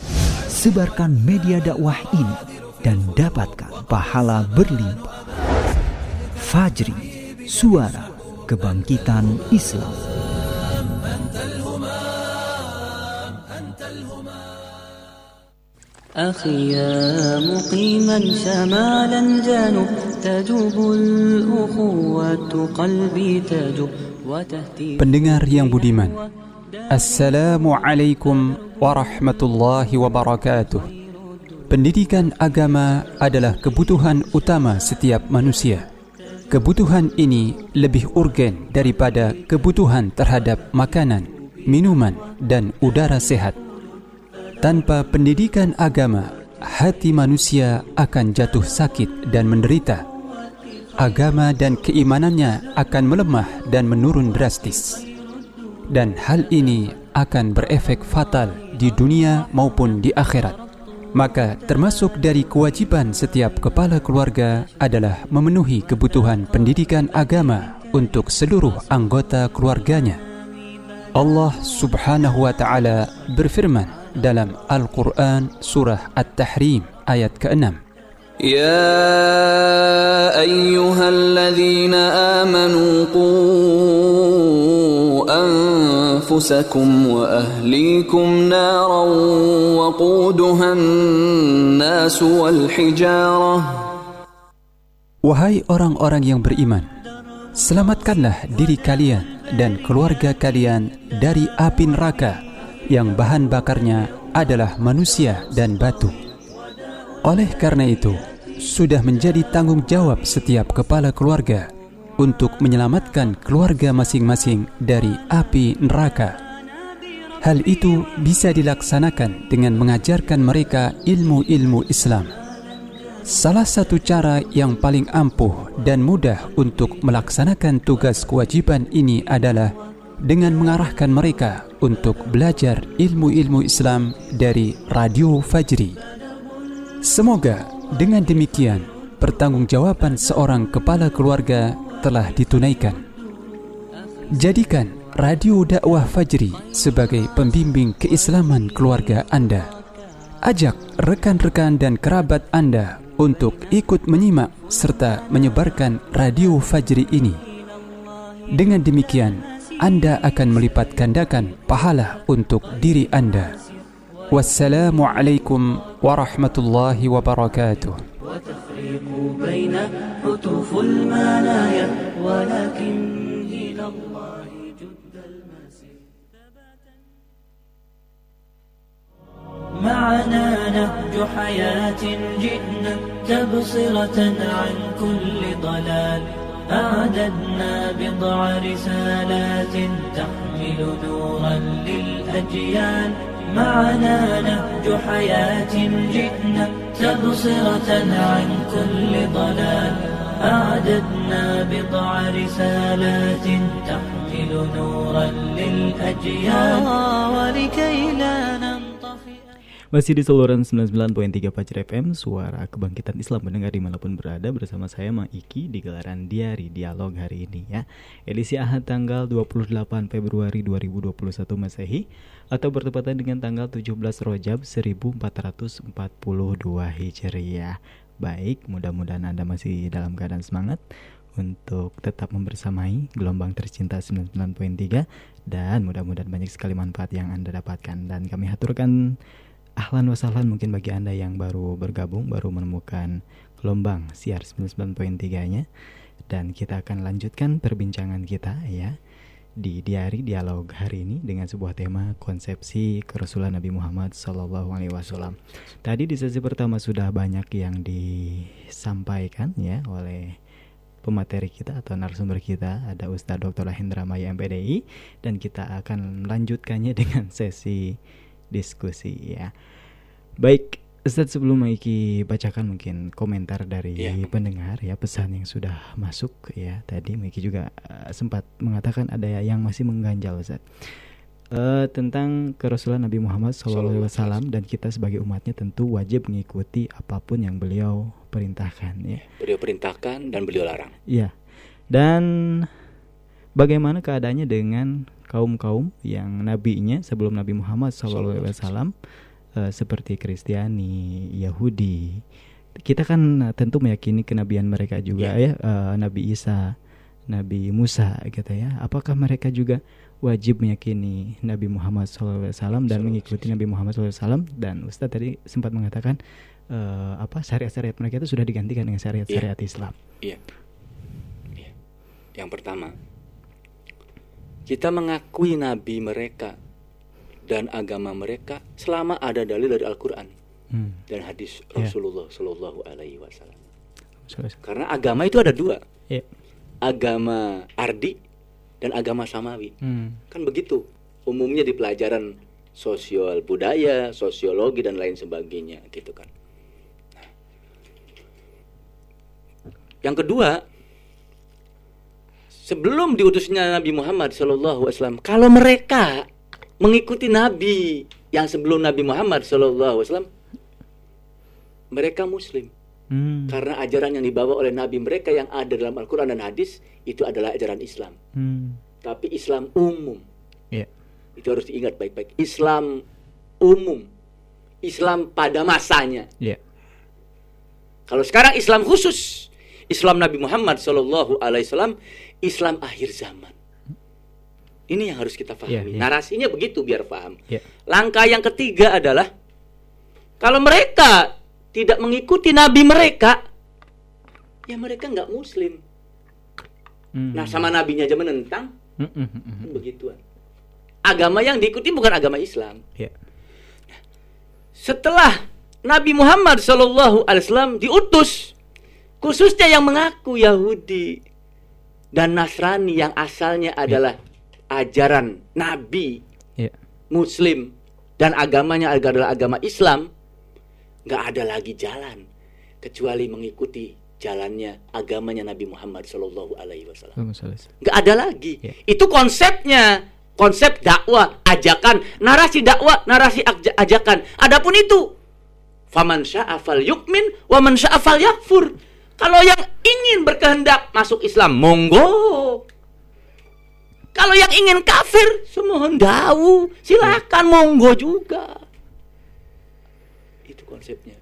Sebarkan media dakwah ini dan dapatkan pahala berlimpah. Fajri, suara kebangkitan Islam. أخي يا مقيما شمال الجنوب تجوب الأخوة قلبي تجوب Pendengar yang budiman Assalamualaikum warahmatullahi wabarakatuh Pendidikan agama adalah kebutuhan utama setiap manusia Kebutuhan ini lebih urgen daripada kebutuhan terhadap makanan, minuman, dan udara sehat tanpa pendidikan agama, hati manusia akan jatuh sakit dan menderita. Agama dan keimanannya akan melemah dan menurun drastis. Dan hal ini akan berefek fatal di dunia maupun di akhirat. Maka termasuk dari kewajiban setiap kepala keluarga adalah memenuhi kebutuhan pendidikan agama untuk seluruh anggota keluarganya. Allah Subhanahu wa taala berfirman dalam Al-Quran Surah At-Tahrim ayat ke-6. يا أيها الذين آمنوا قوا أنفسكم وأهليكم نارا وقودها الناس والحجارة Wahai orang-orang yang beriman, selamatkanlah diri kalian dan keluarga kalian dari api neraka yang bahan bakarnya adalah manusia dan batu. Oleh karena itu, sudah menjadi tanggung jawab setiap kepala keluarga untuk menyelamatkan keluarga masing-masing dari api neraka. Hal itu bisa dilaksanakan dengan mengajarkan mereka ilmu-ilmu Islam. Salah satu cara yang paling ampuh dan mudah untuk melaksanakan tugas kewajiban ini adalah dengan mengarahkan mereka untuk belajar ilmu-ilmu Islam dari Radio Fajri. Semoga dengan demikian pertanggungjawaban seorang kepala keluarga telah ditunaikan. Jadikan Radio Dakwah Fajri sebagai pembimbing keislaman keluarga Anda. Ajak rekan-rekan dan kerabat Anda untuk ikut menyimak serta menyebarkan Radio Fajri ini. Dengan demikian, anda akan melipat gandakan pahala untuk diri anda. والسلام عليكم ورحمة الله وبركاته. وتفريق بين حتوف المنايا ولكن إلى الله جد المسير. معنا نهج حياة جئنا تبصرة عن كل ضلال. أعددنا بضع رسالات تحمل نورا للأجيال. معنا نهج حياة جئنا تبصرة عن كل ضلال. أعددنا بضع رسالات تحمل نورا للأجيال. ولكي لا ننظر Masih di saluran 99.3 Pajar FM, suara kebangkitan Islam mendengar di mana pun berada bersama saya Mang Iki di gelaran Diari Dialog hari ini ya. Edisi Ahad tanggal 28 Februari 2021 Masehi atau bertepatan dengan tanggal 17 Rojab 1442 Hijriah. Baik, mudah-mudahan Anda masih dalam keadaan semangat untuk tetap membersamai gelombang tercinta 99.3 dan mudah-mudahan banyak sekali manfaat yang Anda dapatkan dan kami haturkan ahlan wasahlan mungkin bagi Anda yang baru bergabung, baru menemukan gelombang siar 99.3-nya dan kita akan lanjutkan perbincangan kita ya di diari dialog hari ini dengan sebuah tema konsepsi kerasulan Nabi Muhammad Sallallahu Alaihi Wasallam. Tadi di sesi pertama sudah banyak yang disampaikan ya oleh pemateri kita atau narasumber kita ada Ustadz Dr. Hendra Maya MPDI dan kita akan melanjutkannya dengan sesi diskusi ya. Baik, Ustadz sebelum Maiki bacakan mungkin komentar dari Iya. pendengar ya pesan yang sudah masuk ya tadi Maiki juga eh, sempat mengatakan ada yang masih mengganjal Ustadz Eh, tentang kerasulan Nabi Muhammad SAW dan kita sebagai umatnya tentu wajib mengikuti apa pun yang beliau perintahkan ya. Beliau perintahkan dan beliau larang. Iya. Dan bagaimana keadaannya dengan kaum-kaum yang nabinya sebelum Nabi Muhammad SAW eh, seperti Kristiani, Yahudi. Kita kan eh, tentu meyakini kenabian mereka juga ya, eh, Nabi Isa, Nabi Musa gitu ya. Apakah mereka juga wajib meyakini Nabi Muhammad SAW dan mengikuti Nabi Muhammad SAW dan Ustadz tadi sempat mengatakan eh, apa syariat-syariat mereka itu sudah digantikan dengan syariat-syariat Islam. Iya. Iya. Yang pertama, kita mengakui nabi mereka dan agama mereka selama ada dalil dari Al-Qur'an Hmm. dan hadis Iya. Rasulullah Shallallahu alaihi wasallam. Karena agama itu ada dua. Iya. Agama ardi dan agama samawi. Hmm. Kan begitu. Umumnya di pelajaran sosial budaya, sosiologi dan lain sebagainya gitu kan. Nah. Yang kedua, sebelum diutusnya Nabi Muhammad Shallallahu Alaihi Wasallam, kalau mereka mengikuti Nabi yang sebelum Nabi Muhammad Shallallahu Alaihi Wasallam, mereka Muslim. Hmm. Karena ajaran yang dibawa oleh Nabi mereka yang ada dalam Al-Quran dan hadis itu adalah ajaran Islam. Hmm. Tapi Islam umum. Iya. Itu harus diingat baik-baik. Islam umum. Islam pada masanya. Iya. Kalau sekarang Islam khusus, Islam Nabi Muhammad Shallallahu Alaihi Wasallam, Islam akhir zaman. Ini yang harus kita pahami. Iya, iya. Narasinya begitu biar paham. Iya. Langkah yang ketiga adalah kalau mereka tidak mengikuti Nabi mereka, ya mereka nggak Muslim. Hmm. Nah sama nabinya aja menentang, Hmm, hmm, hmm, hmm. kan begituan. Agama yang diikuti bukan agama Islam. Iya. Setelah Nabi Muhammad Shallallahu Alaihi Wasallam diutus, khususnya yang mengaku Yahudi dan Nasrani yang asalnya adalah ajaran Nabi Iya. Muslim dan agamanya adalah agama Islam, nggak ada lagi jalan kecuali mengikuti jalannya agamanya Nabi Muhammad Shallallahu Alaihi Wasallam. Nggak ada lagi. Iya. Itu konsepnya, konsep dakwah, ajakan, narasi dakwah, narasi aj- ajakan. Adapun itu, faman sya'afal yukmin, wa man sya'afal yakfur. Kalau yang ingin berkehendak masuk Islam, monggo. Kalau yang ingin kafir, semohon dawu, silakan monggo juga. Itu konsepnya.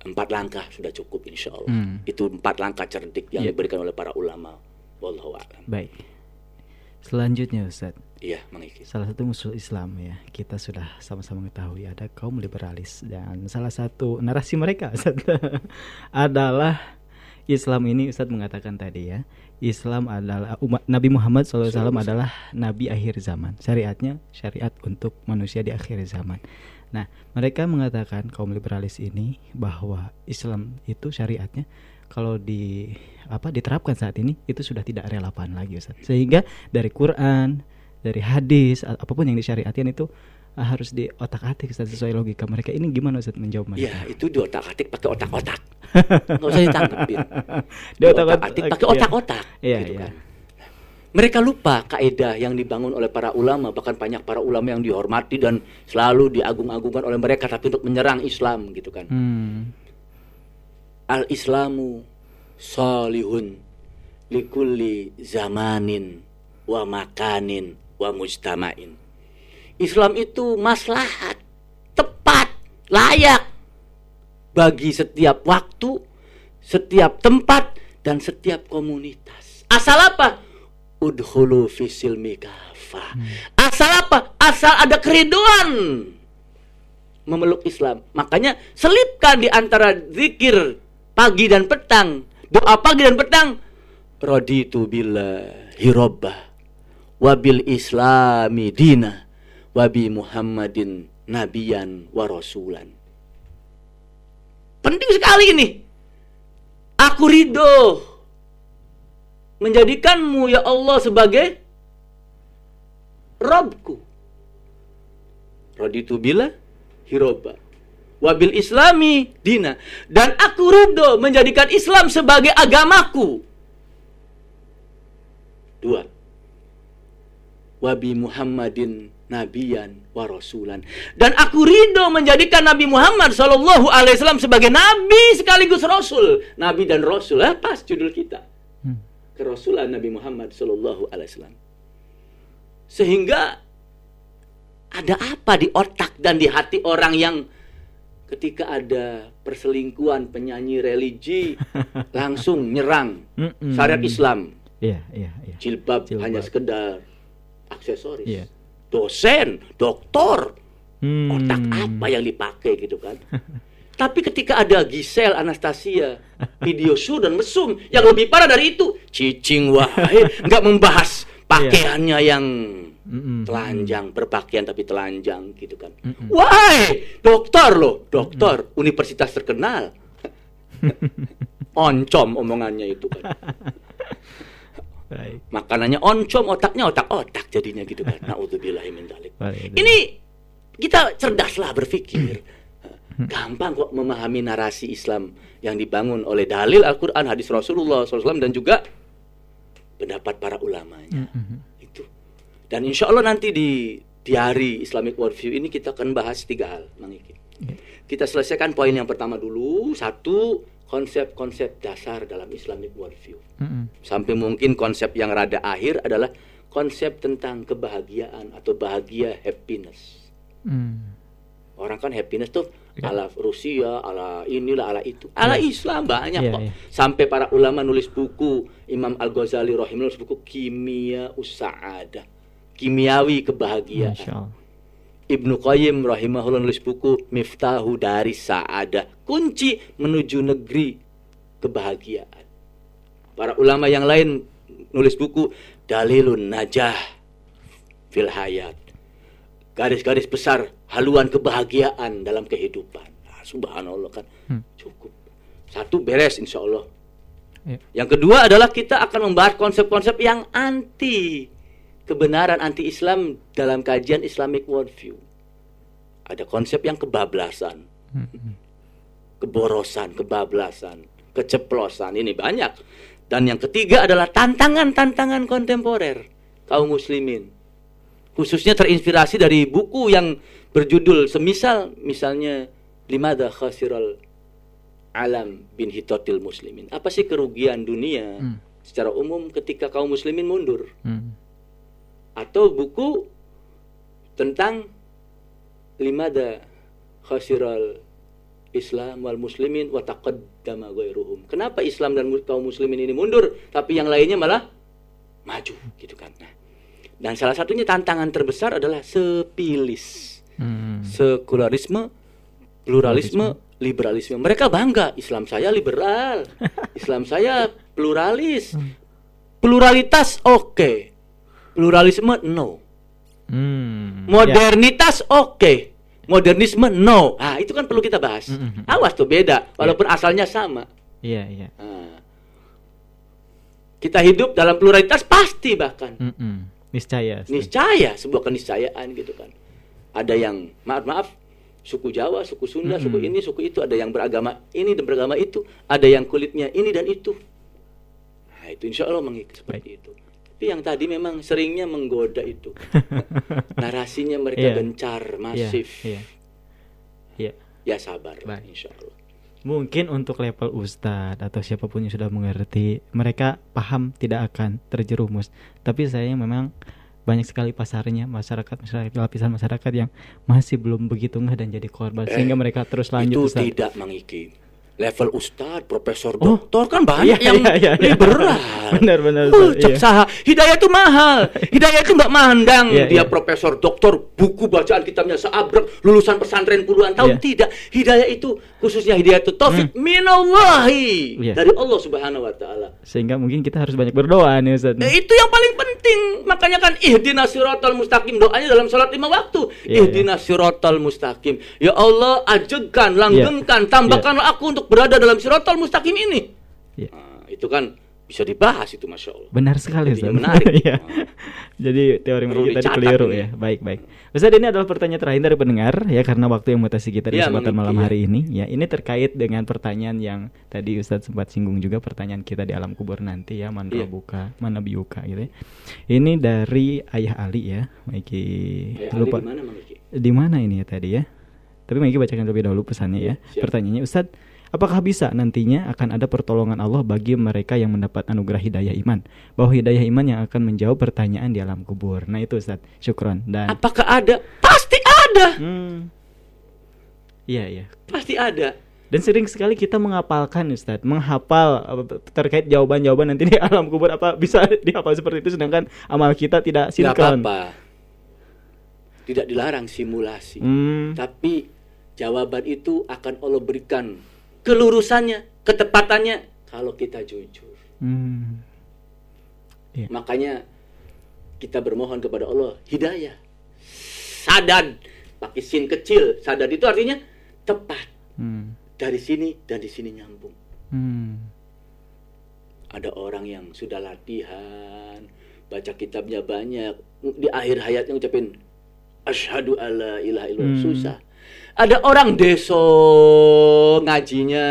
Empat langkah sudah cukup insya Allah. Hmm. Itu empat langkah cerdik yang Iya. diberikan oleh para ulama. Wallahu a'lam. Baik. Selanjutnya Ustaz. Iya, Mang Iki. Salah satu musuh Islam ya, kita sudah sama-sama mengetahui ada kaum liberalis dan salah satu narasi mereka Ustaz, adalah Islam ini Ustaz mengatakan tadi ya, Islam adalah umat Nabi Muhammad SAW adalah nabi akhir zaman. Syariatnya syariat untuk manusia di akhir zaman. Nah, mereka mengatakan kaum liberalis ini bahwa Islam itu syariatnya kalau di apa diterapkan saat ini itu sudah tidak relevan lagi Ustaz. Sehingga dari Quran, dari hadis apa pun yang disyariatkan itu uh, harus di otak-atik Ustaz, sesuai logika mereka. Ini gimana Ustaz menjawab mereka? Iya, itu di otak-atik pakai otak-otak. Nggak usah ditanggepin. Di otak-atik, atik pakai iya. otak-otak. Iya, gitu iya. kan. Mereka lupa kaidah yang dibangun oleh para ulama, bahkan banyak para ulama yang dihormati dan selalu diagung-agungkan oleh mereka tapi untuk menyerang Islam gitu kan. Hmm. Al-Islamu salihun likulli zamanin wa makanin wa mujtama'in. Islam itu maslahat, tepat, layak bagi setiap waktu, setiap tempat dan setiap komunitas. Asal apa? Udhulu fisilmi kafah. Asal apa? Asal ada keriduan memeluk Islam. Makanya selipkan di antara zikir pagi dan petang, doa pagi dan petang, raditu billahi rabbah wa bil islami dina wa bi Muhammadin nabiyan wa rasulan. Penting sekali ini. Aku ridho menjadikanmu ya Allah sebagai Robku. Raditu bila hiroba. Wabil islami dina. Dan aku ridho menjadikan Islam sebagai agamaku. Dua. Wabi Muhammadin nabiyan wa rasulan. Dan aku ridho menjadikan Nabi Muhammad Shallallahu Alaihi Wasallam sebagai nabi sekaligus rasul. Nabi dan rasul, eh, pas judul kita. Kerasulan Nabi Muhammad Shallallahu Alaihi Wasallam. Sehingga ada apa di otak dan di hati orang yang ketika ada perselingkuhan penyanyi religi langsung nyerang syariat Islam. Iya, iya, iya. Jilbab, Jilbab. hanya sekedar aksesoris. Iya. Dosen, doktor, Hmm. otak apa yang dipakai gitu kan. Tapi ketika ada Gisel, Anastasia, video shoot dan mesum yang lebih parah dari itu, cicing wahai, nggak membahas pakaiannya yang telanjang, berpakaian tapi telanjang gitu kan. Wahai, dokter loh, dokter, universitas terkenal. Oncom omongannya itu kan. Baik. Makanannya oncom, otaknya otak-otak jadinya gitu kan. Naudzubillahi min dzalik. Baik. Ini kita cerdaslah berpikir. Gampang kok memahami narasi Islam yang dibangun oleh dalil Al-Quran, hadis Rasulullah SAW dan juga pendapat para ulamanya. Itu. Dan insya Allah nanti di diari Islamic Worldview ini kita akan bahas tiga hal, Mang Iki. Kita selesaikan poin yang pertama dulu. Satu, konsep-konsep dasar dalam Islamic Worldview. Sampai mungkin konsep yang rada akhir adalah konsep tentang kebahagiaan atau bahagia happiness. Orang kan happiness tuh ala Rusia, ala inilah, ala itu. Ala Iya. Islam banyak Iya, kok. iya. Sampai para ulama nulis buku, Imam Al-Ghazali rahimahullah nulis buku Kimia Usa'adah. Kimiawi kebahagiaan. Ibnu Qayyim rahimahullah nulis buku Miftahu dari Sa'adah. Kunci menuju negeri kebahagiaan. Para ulama yang lain nulis buku Dalilun Najah fil Hayat. Garis-garis besar haluan kebahagiaan dalam kehidupan. Nah, subhanallah kan. Cukup. Satu beres insya Allah. Ya. Yang kedua adalah kita akan membahas konsep-konsep yang anti kebenaran anti Islam dalam kajian Islamic worldview. Ada konsep yang kebablasan, keborosan, kebablasan, keceplosan. Ini banyak. Dan yang ketiga adalah tantangan-tantangan kontemporer kaum muslimin. Khususnya terinspirasi dari buku yang berjudul semisal misalnya Limada Khasiral Alam bin Hitotil Muslimin. Apa sih kerugian dunia secara umum ketika kaum muslimin mundur? Atau buku tentang Limada Khasiral Islam wal muslimin wa taqaddama ghairuhum. Kenapa Islam dan kaum muslimin ini mundur tapi yang lainnya malah maju gitu kan. Nah, dan salah satunya tantangan terbesar adalah sepilis. Sekularisme, pluralisme, liberalisme. Mereka bangga Islam saya liberal. Islam saya pluralis. Pluralitas oke. Pluralisme no. Hmm. Modernitas oke. Modernisme no. Ah, itu kan perlu kita bahas. Awas tuh beda walaupun asalnya sama. Iya, iya. Ah. Kita hidup dalam pluralitas pasti bahkan. Mm-mm. Niscaya. Niscaya sebuah keniscayaan gitu kan. Ada yang maaf maaf suku Jawa, suku Sunda, suku ini, suku itu, ada yang beragama ini dan beragama itu, ada yang kulitnya ini dan itu. Nah, itu insya Allah mengikut seperti itu. Tapi yang tadi memang seringnya menggoda itu. Narasinya mereka Iya. gencar, masif. Iya. Iya. Ya sabar, Baik. insya Allah. Mungkin untuk level ustadz atau siapa pun yang sudah mengerti, mereka paham tidak akan terjerumus. Tapi saya memang banyak sekali pasarnya masyarakat masyarakat lapisan masyarakat yang masih belum begitu ngeh dan jadi korban Eh, sehingga mereka terus lanjut Itu Ustadz. tidak mengiki. Level ustadz, profesor, Oh. doktor kan banyak Iya, yang iya, iya, iya. liberal. Benar, benar, Uh, Ustaz, cek iya. saha. Hidayah itu mahal. Hidayah itu nggak mandang Iya, dia iya. profesor, doktor, buku bacaan kitabnya seabrek, lulusan pesantren puluhan tahun Iya. tidak. Hidayah itu khususnya hidayah itu taufik minallahi Iya. dari Allah Subhanahu wa taala. Sehingga mungkin kita harus banyak berdoa nih Ustadz. Nah, itu yang paling penting. Makanya kan ihdinas siratal mustaqim doanya dalam salat lima waktu. Iya, ihdinas siratal mustaqim. Ya Allah, ajekan, langgengkan, tambahkanlah aku untuk berada dalam siratal mustaqim ini. Iya. Nah, itu kan bisa dibahas itu masya Allah. Benar sekali Ustaz. menarik. Iya. Jadi teori Perlu dicatat keliru ini. ya. Baik, baik. Ustaz ini adalah pertanyaan terakhir dari pendengar ya karena waktu yang mutasi kita di Iya, kesempatan malam Megi, hari ini. Ya, ini terkait dengan pertanyaan yang tadi Ustaz sempat singgung juga pertanyaan kita di alam kubur nanti ya, man Iya. buka, mana biuka gitu ya. Ini dari Ayah Ali ya, Megi. Ayah lupa. di mana, mana ini ya tadi ya? Tapi Megi bacakan terlebih dahulu pesannya ya. siap. Pertanyaannya Ustaz, apakah bisa nantinya akan ada pertolongan Allah bagi mereka yang mendapat anugerah hidayah iman? Bahwa hidayah iman yang akan menjawab pertanyaan di alam kubur. Nah itu Ustaz, syukron. Dan Apakah ada? Pasti ada. iya iya. Pasti ada. Dan sering sekali kita menghafalkan Ustaz, menghafal apa, terkait jawaban-jawaban nanti di alam kubur apa bisa dihafal seperti itu sedangkan amal kita tidak Tidak sinkron. apa-apa. Tidak dilarang simulasi. Hmm. Tapi jawaban itu akan Allah berikan kelurusannya, ketepatannya kalau kita jujur. Hmm. Makanya kita bermohon kepada Allah hidayah. Sadad pakai sin kecil. Sadad itu artinya tepat. Hmm. Dari sini dan di sini nyambung. Hmm. Ada orang yang sudah latihan, baca kitabnya banyak, di akhir hayatnya ngucapin asyhadu alla ilaha illallah Hmm. susah. Ada orang deso ngajinya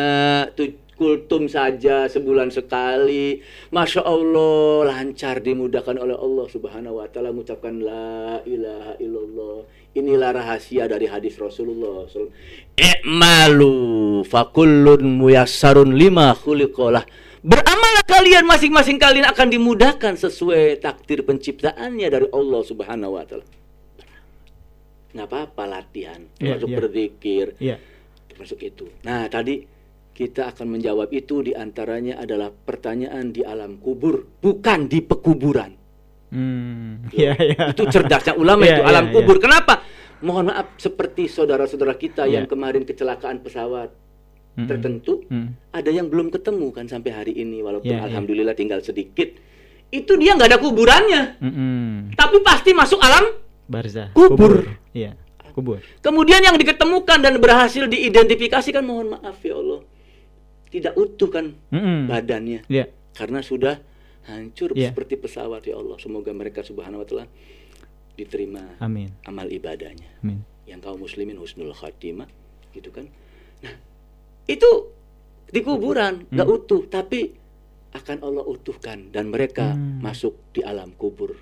tuh kultum saja sebulan sekali. Masya Allah lancar dimudahkan oleh Allah Subhanahu Wa Taala mengucapkan la ilaha illallah. Inilah rahasia dari hadis Rasulullah. SAW. I'malu fakullun muyassarun lima khuliqalah. Beramallah kalian masing-masing kalian akan dimudahkan sesuai takdir penciptaannya dari Allah Subhanahu wa taala. Nggak apa-apa latihan, Iya, termasuk iya. berzikir, Iya. termasuk itu. Nah, tadi kita akan menjawab itu di antaranya adalah pertanyaan di alam kubur, bukan di pekuburan. Hmm. Iya, iya. Itu cerdasnya ulama Iya, itu iya, alam iya. kubur. Kenapa? Mohon maaf seperti saudara-saudara kita yang Iya. kemarin kecelakaan pesawat Mm-mm. tertentu, Hmm. ada yang belum ketemu kan sampai hari ini walaupun Iya, iya. alhamdulillah tinggal sedikit. Itu dia nggak ada kuburannya, Mm-mm. tapi pasti masuk alam. Barzah. Kubur. Iya, kubur. Kemudian yang diketemukan dan berhasil diidentifikasi kan mohon maaf ya Allah. Tidak utuh kan Mm-mm. badannya. Iya. Karena sudah hancur Iya. seperti pesawat ya Allah. Semoga mereka subhanahu wa taala diterima Amin. amal ibadahnya. Amin. Yang kaum muslimin husnul khatimah gitu kan. Nah, itu di kuburan nggak Hmm. utuh tapi akan Allah utuhkan dan mereka Hmm. masuk di alam kubur.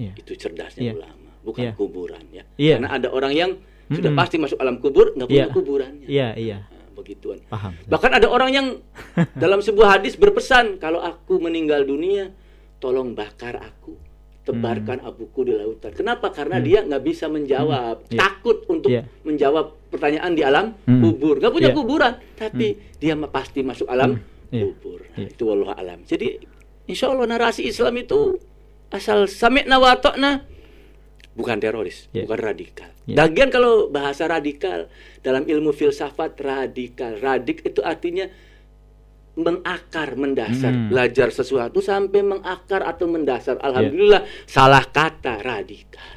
Iya. Itu cerdasnya Iya. ulama, bukan Iya. kuburan ya. Iya. Karena ada orang yang sudah Mm-mm. pasti masuk alam kubur nggak punya Iya. kuburannya. Iya, iya. Nah, begituan. Paham. Bahkan ada orang yang dalam sebuah hadis berpesan kalau aku meninggal dunia, tolong bakar aku, tebarkan abuku di lautan. Kenapa? Karena Hmm. dia nggak bisa menjawab, Hmm. Iya. takut untuk Iya. menjawab pertanyaan di alam Hmm. kubur. Nggak punya Iya. kuburan, tapi dia mah pasti masuk alam Iya. kubur. Nah, Itu wallahu alam. Jadi insya Allah narasi Islam itu asal sami'na wa ta'na bukan teroris, Iya. bukan radikal. Iya. Lagian kalau bahasa radikal dalam ilmu filsafat radikal, radik itu artinya mengakar, mendasar, Hmm. belajar sesuatu sampai mengakar atau mendasar. Alhamdulillah salah kata radikal.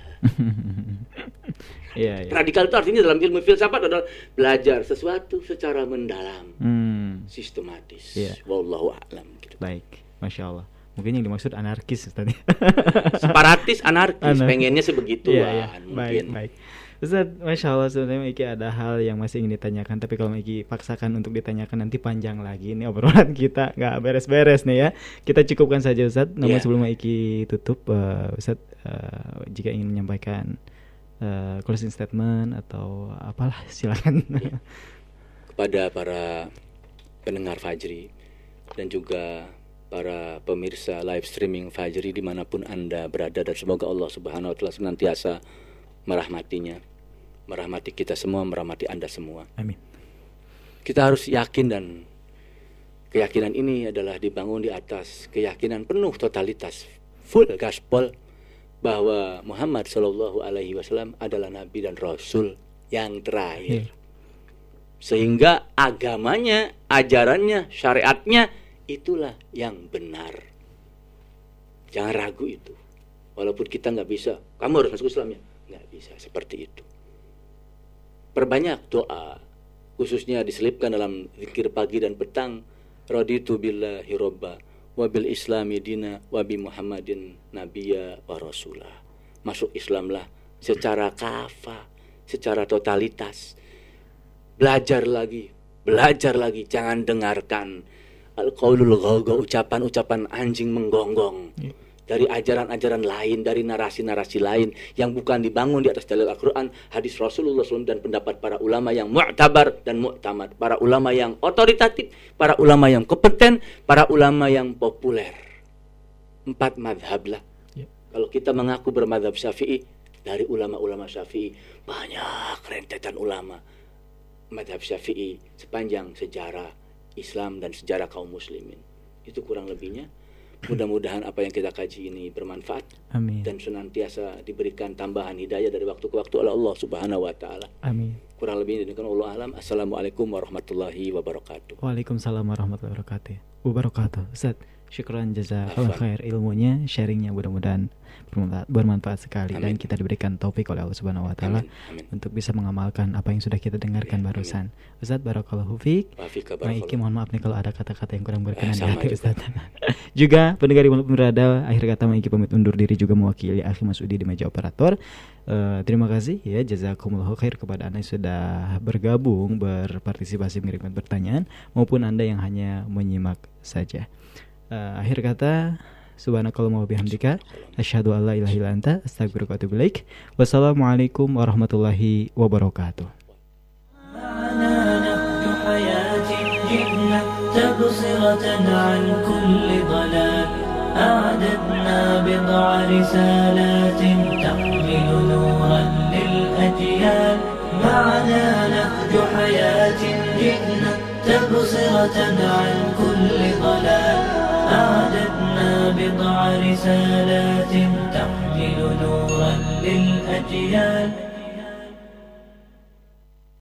Iya, iya. Radikal itu artinya dalam ilmu filsafat adalah belajar sesuatu secara mendalam, Hmm. sistematis. Iya. Wallahu a'lam. Gitu. Baik, masya Allah. Mungkin yang dimaksud anarkis tadi. Separatis, anarkis, pengennya sebegituan, Iya, iya. Baik, mungkin. baik. Ustaz, masya Allah sebenarnya Iki ada hal yang masih ingin ditanyakan, tapi kalau Iki paksakan untuk ditanyakan nanti panjang lagi. Ini obrolan kita nggak beres-beres nih ya. Kita cukupkan saja Ustaz. Namun Iya. sebelum Iki tutup, eh, Ustaz, eh, jika ingin menyampaikan eh, closing statement atau apalah silakan. kepada para pendengar Fajri dan juga para pemirsa live streaming Fajri di mana pun anda berada dan semoga Allah Subhanahu Wa Taala senantiasa merahmatinya, merahmati kita semua, merahmati anda semua. Amin. Kita harus yakin dan keyakinan ini adalah dibangun di atas keyakinan penuh totalitas full gaspol bahwa Muhammad Shallallahu Alaihi Wasallam adalah nabi dan rasul yang terakhir sehingga agamanya, ajarannya, syariatnya itulah yang benar. Jangan ragu itu. Walaupun kita nggak bisa, kamu harus masuk Islam ya, nggak bisa seperti itu. Perbanyak doa, khususnya diselipkan dalam zikir pagi dan petang raditu billahi robba wa bil islami dina wa bi muhammadin nabiyya wa rasulah masuk Islamlah secara kafa secara totalitas belajar lagi belajar lagi jangan dengarkan al-qaulul ghaga ucapan-ucapan anjing menggonggong dari ajaran-ajaran lain, dari narasi-narasi lain yang bukan dibangun di atas dalil Al-Quran, hadis Rasulullah SAW dan pendapat para ulama yang mu'tabar dan mu'tamad, para ulama yang otoritatif, para ulama yang kompeten, para ulama yang populer. Empat madhab lah. Kalau kita mengaku bermadhab syafi'i, dari ulama-ulama syafi'i, banyak rentetan ulama. Madhab syafi'i sepanjang sejarah Islam dan sejarah kaum muslimin. Itu kurang lebihnya. Mudah-mudahan apa yang kita kaji ini bermanfaat Amin. dan senantiasa diberikan tambahan hidayah dari waktu ke waktu oleh Allah Subhanahu wa taala. Amin. Kurang lebih demikian Allah alam. Assalamualaikum warahmatullahi wabarakatuh. Waalaikumsalam warahmatullahi wabarakatuh. Wabarakatuh. Ustaz, syukran jazakallah khair ilmunya, sharingnya mudah-mudahan bermanfaat, bermanfaat sekali dan kita diberikan topik oleh Allah Subhanahu wa taala untuk bisa mengamalkan apa yang sudah kita dengarkan barusan. Ustaz barakallahu fiik. Maiki mohon maaf nih kalau ada kata-kata yang kurang berkenan di hati juga. Ustaz. juga pendengar yang berada akhir kata Maiki pamit undur diri juga mewakili Akhi Masudi di meja operator. Eh, terima kasih ya jazakumullahu khair kepada Anda yang sudah bergabung berpartisipasi mengirimkan pertanyaan maupun Anda yang hanya menyimak saja. Eh, akhir kata Subhanakallahumma wa bihamdika asyhadu an la ilaha illa anta astaghfiruka wa atubu ilaik. Wassalamualaikum warahmatullahi wabarakatuh. حياة جئنا تبصرة عن كل ضلال أعددنا بضع رسالات تحمل نورا للأجيال معنا نهج حياة جئنا تبصرة عن كل ضلال أعددنا بضع رسالات تحمل نورا للأجيال.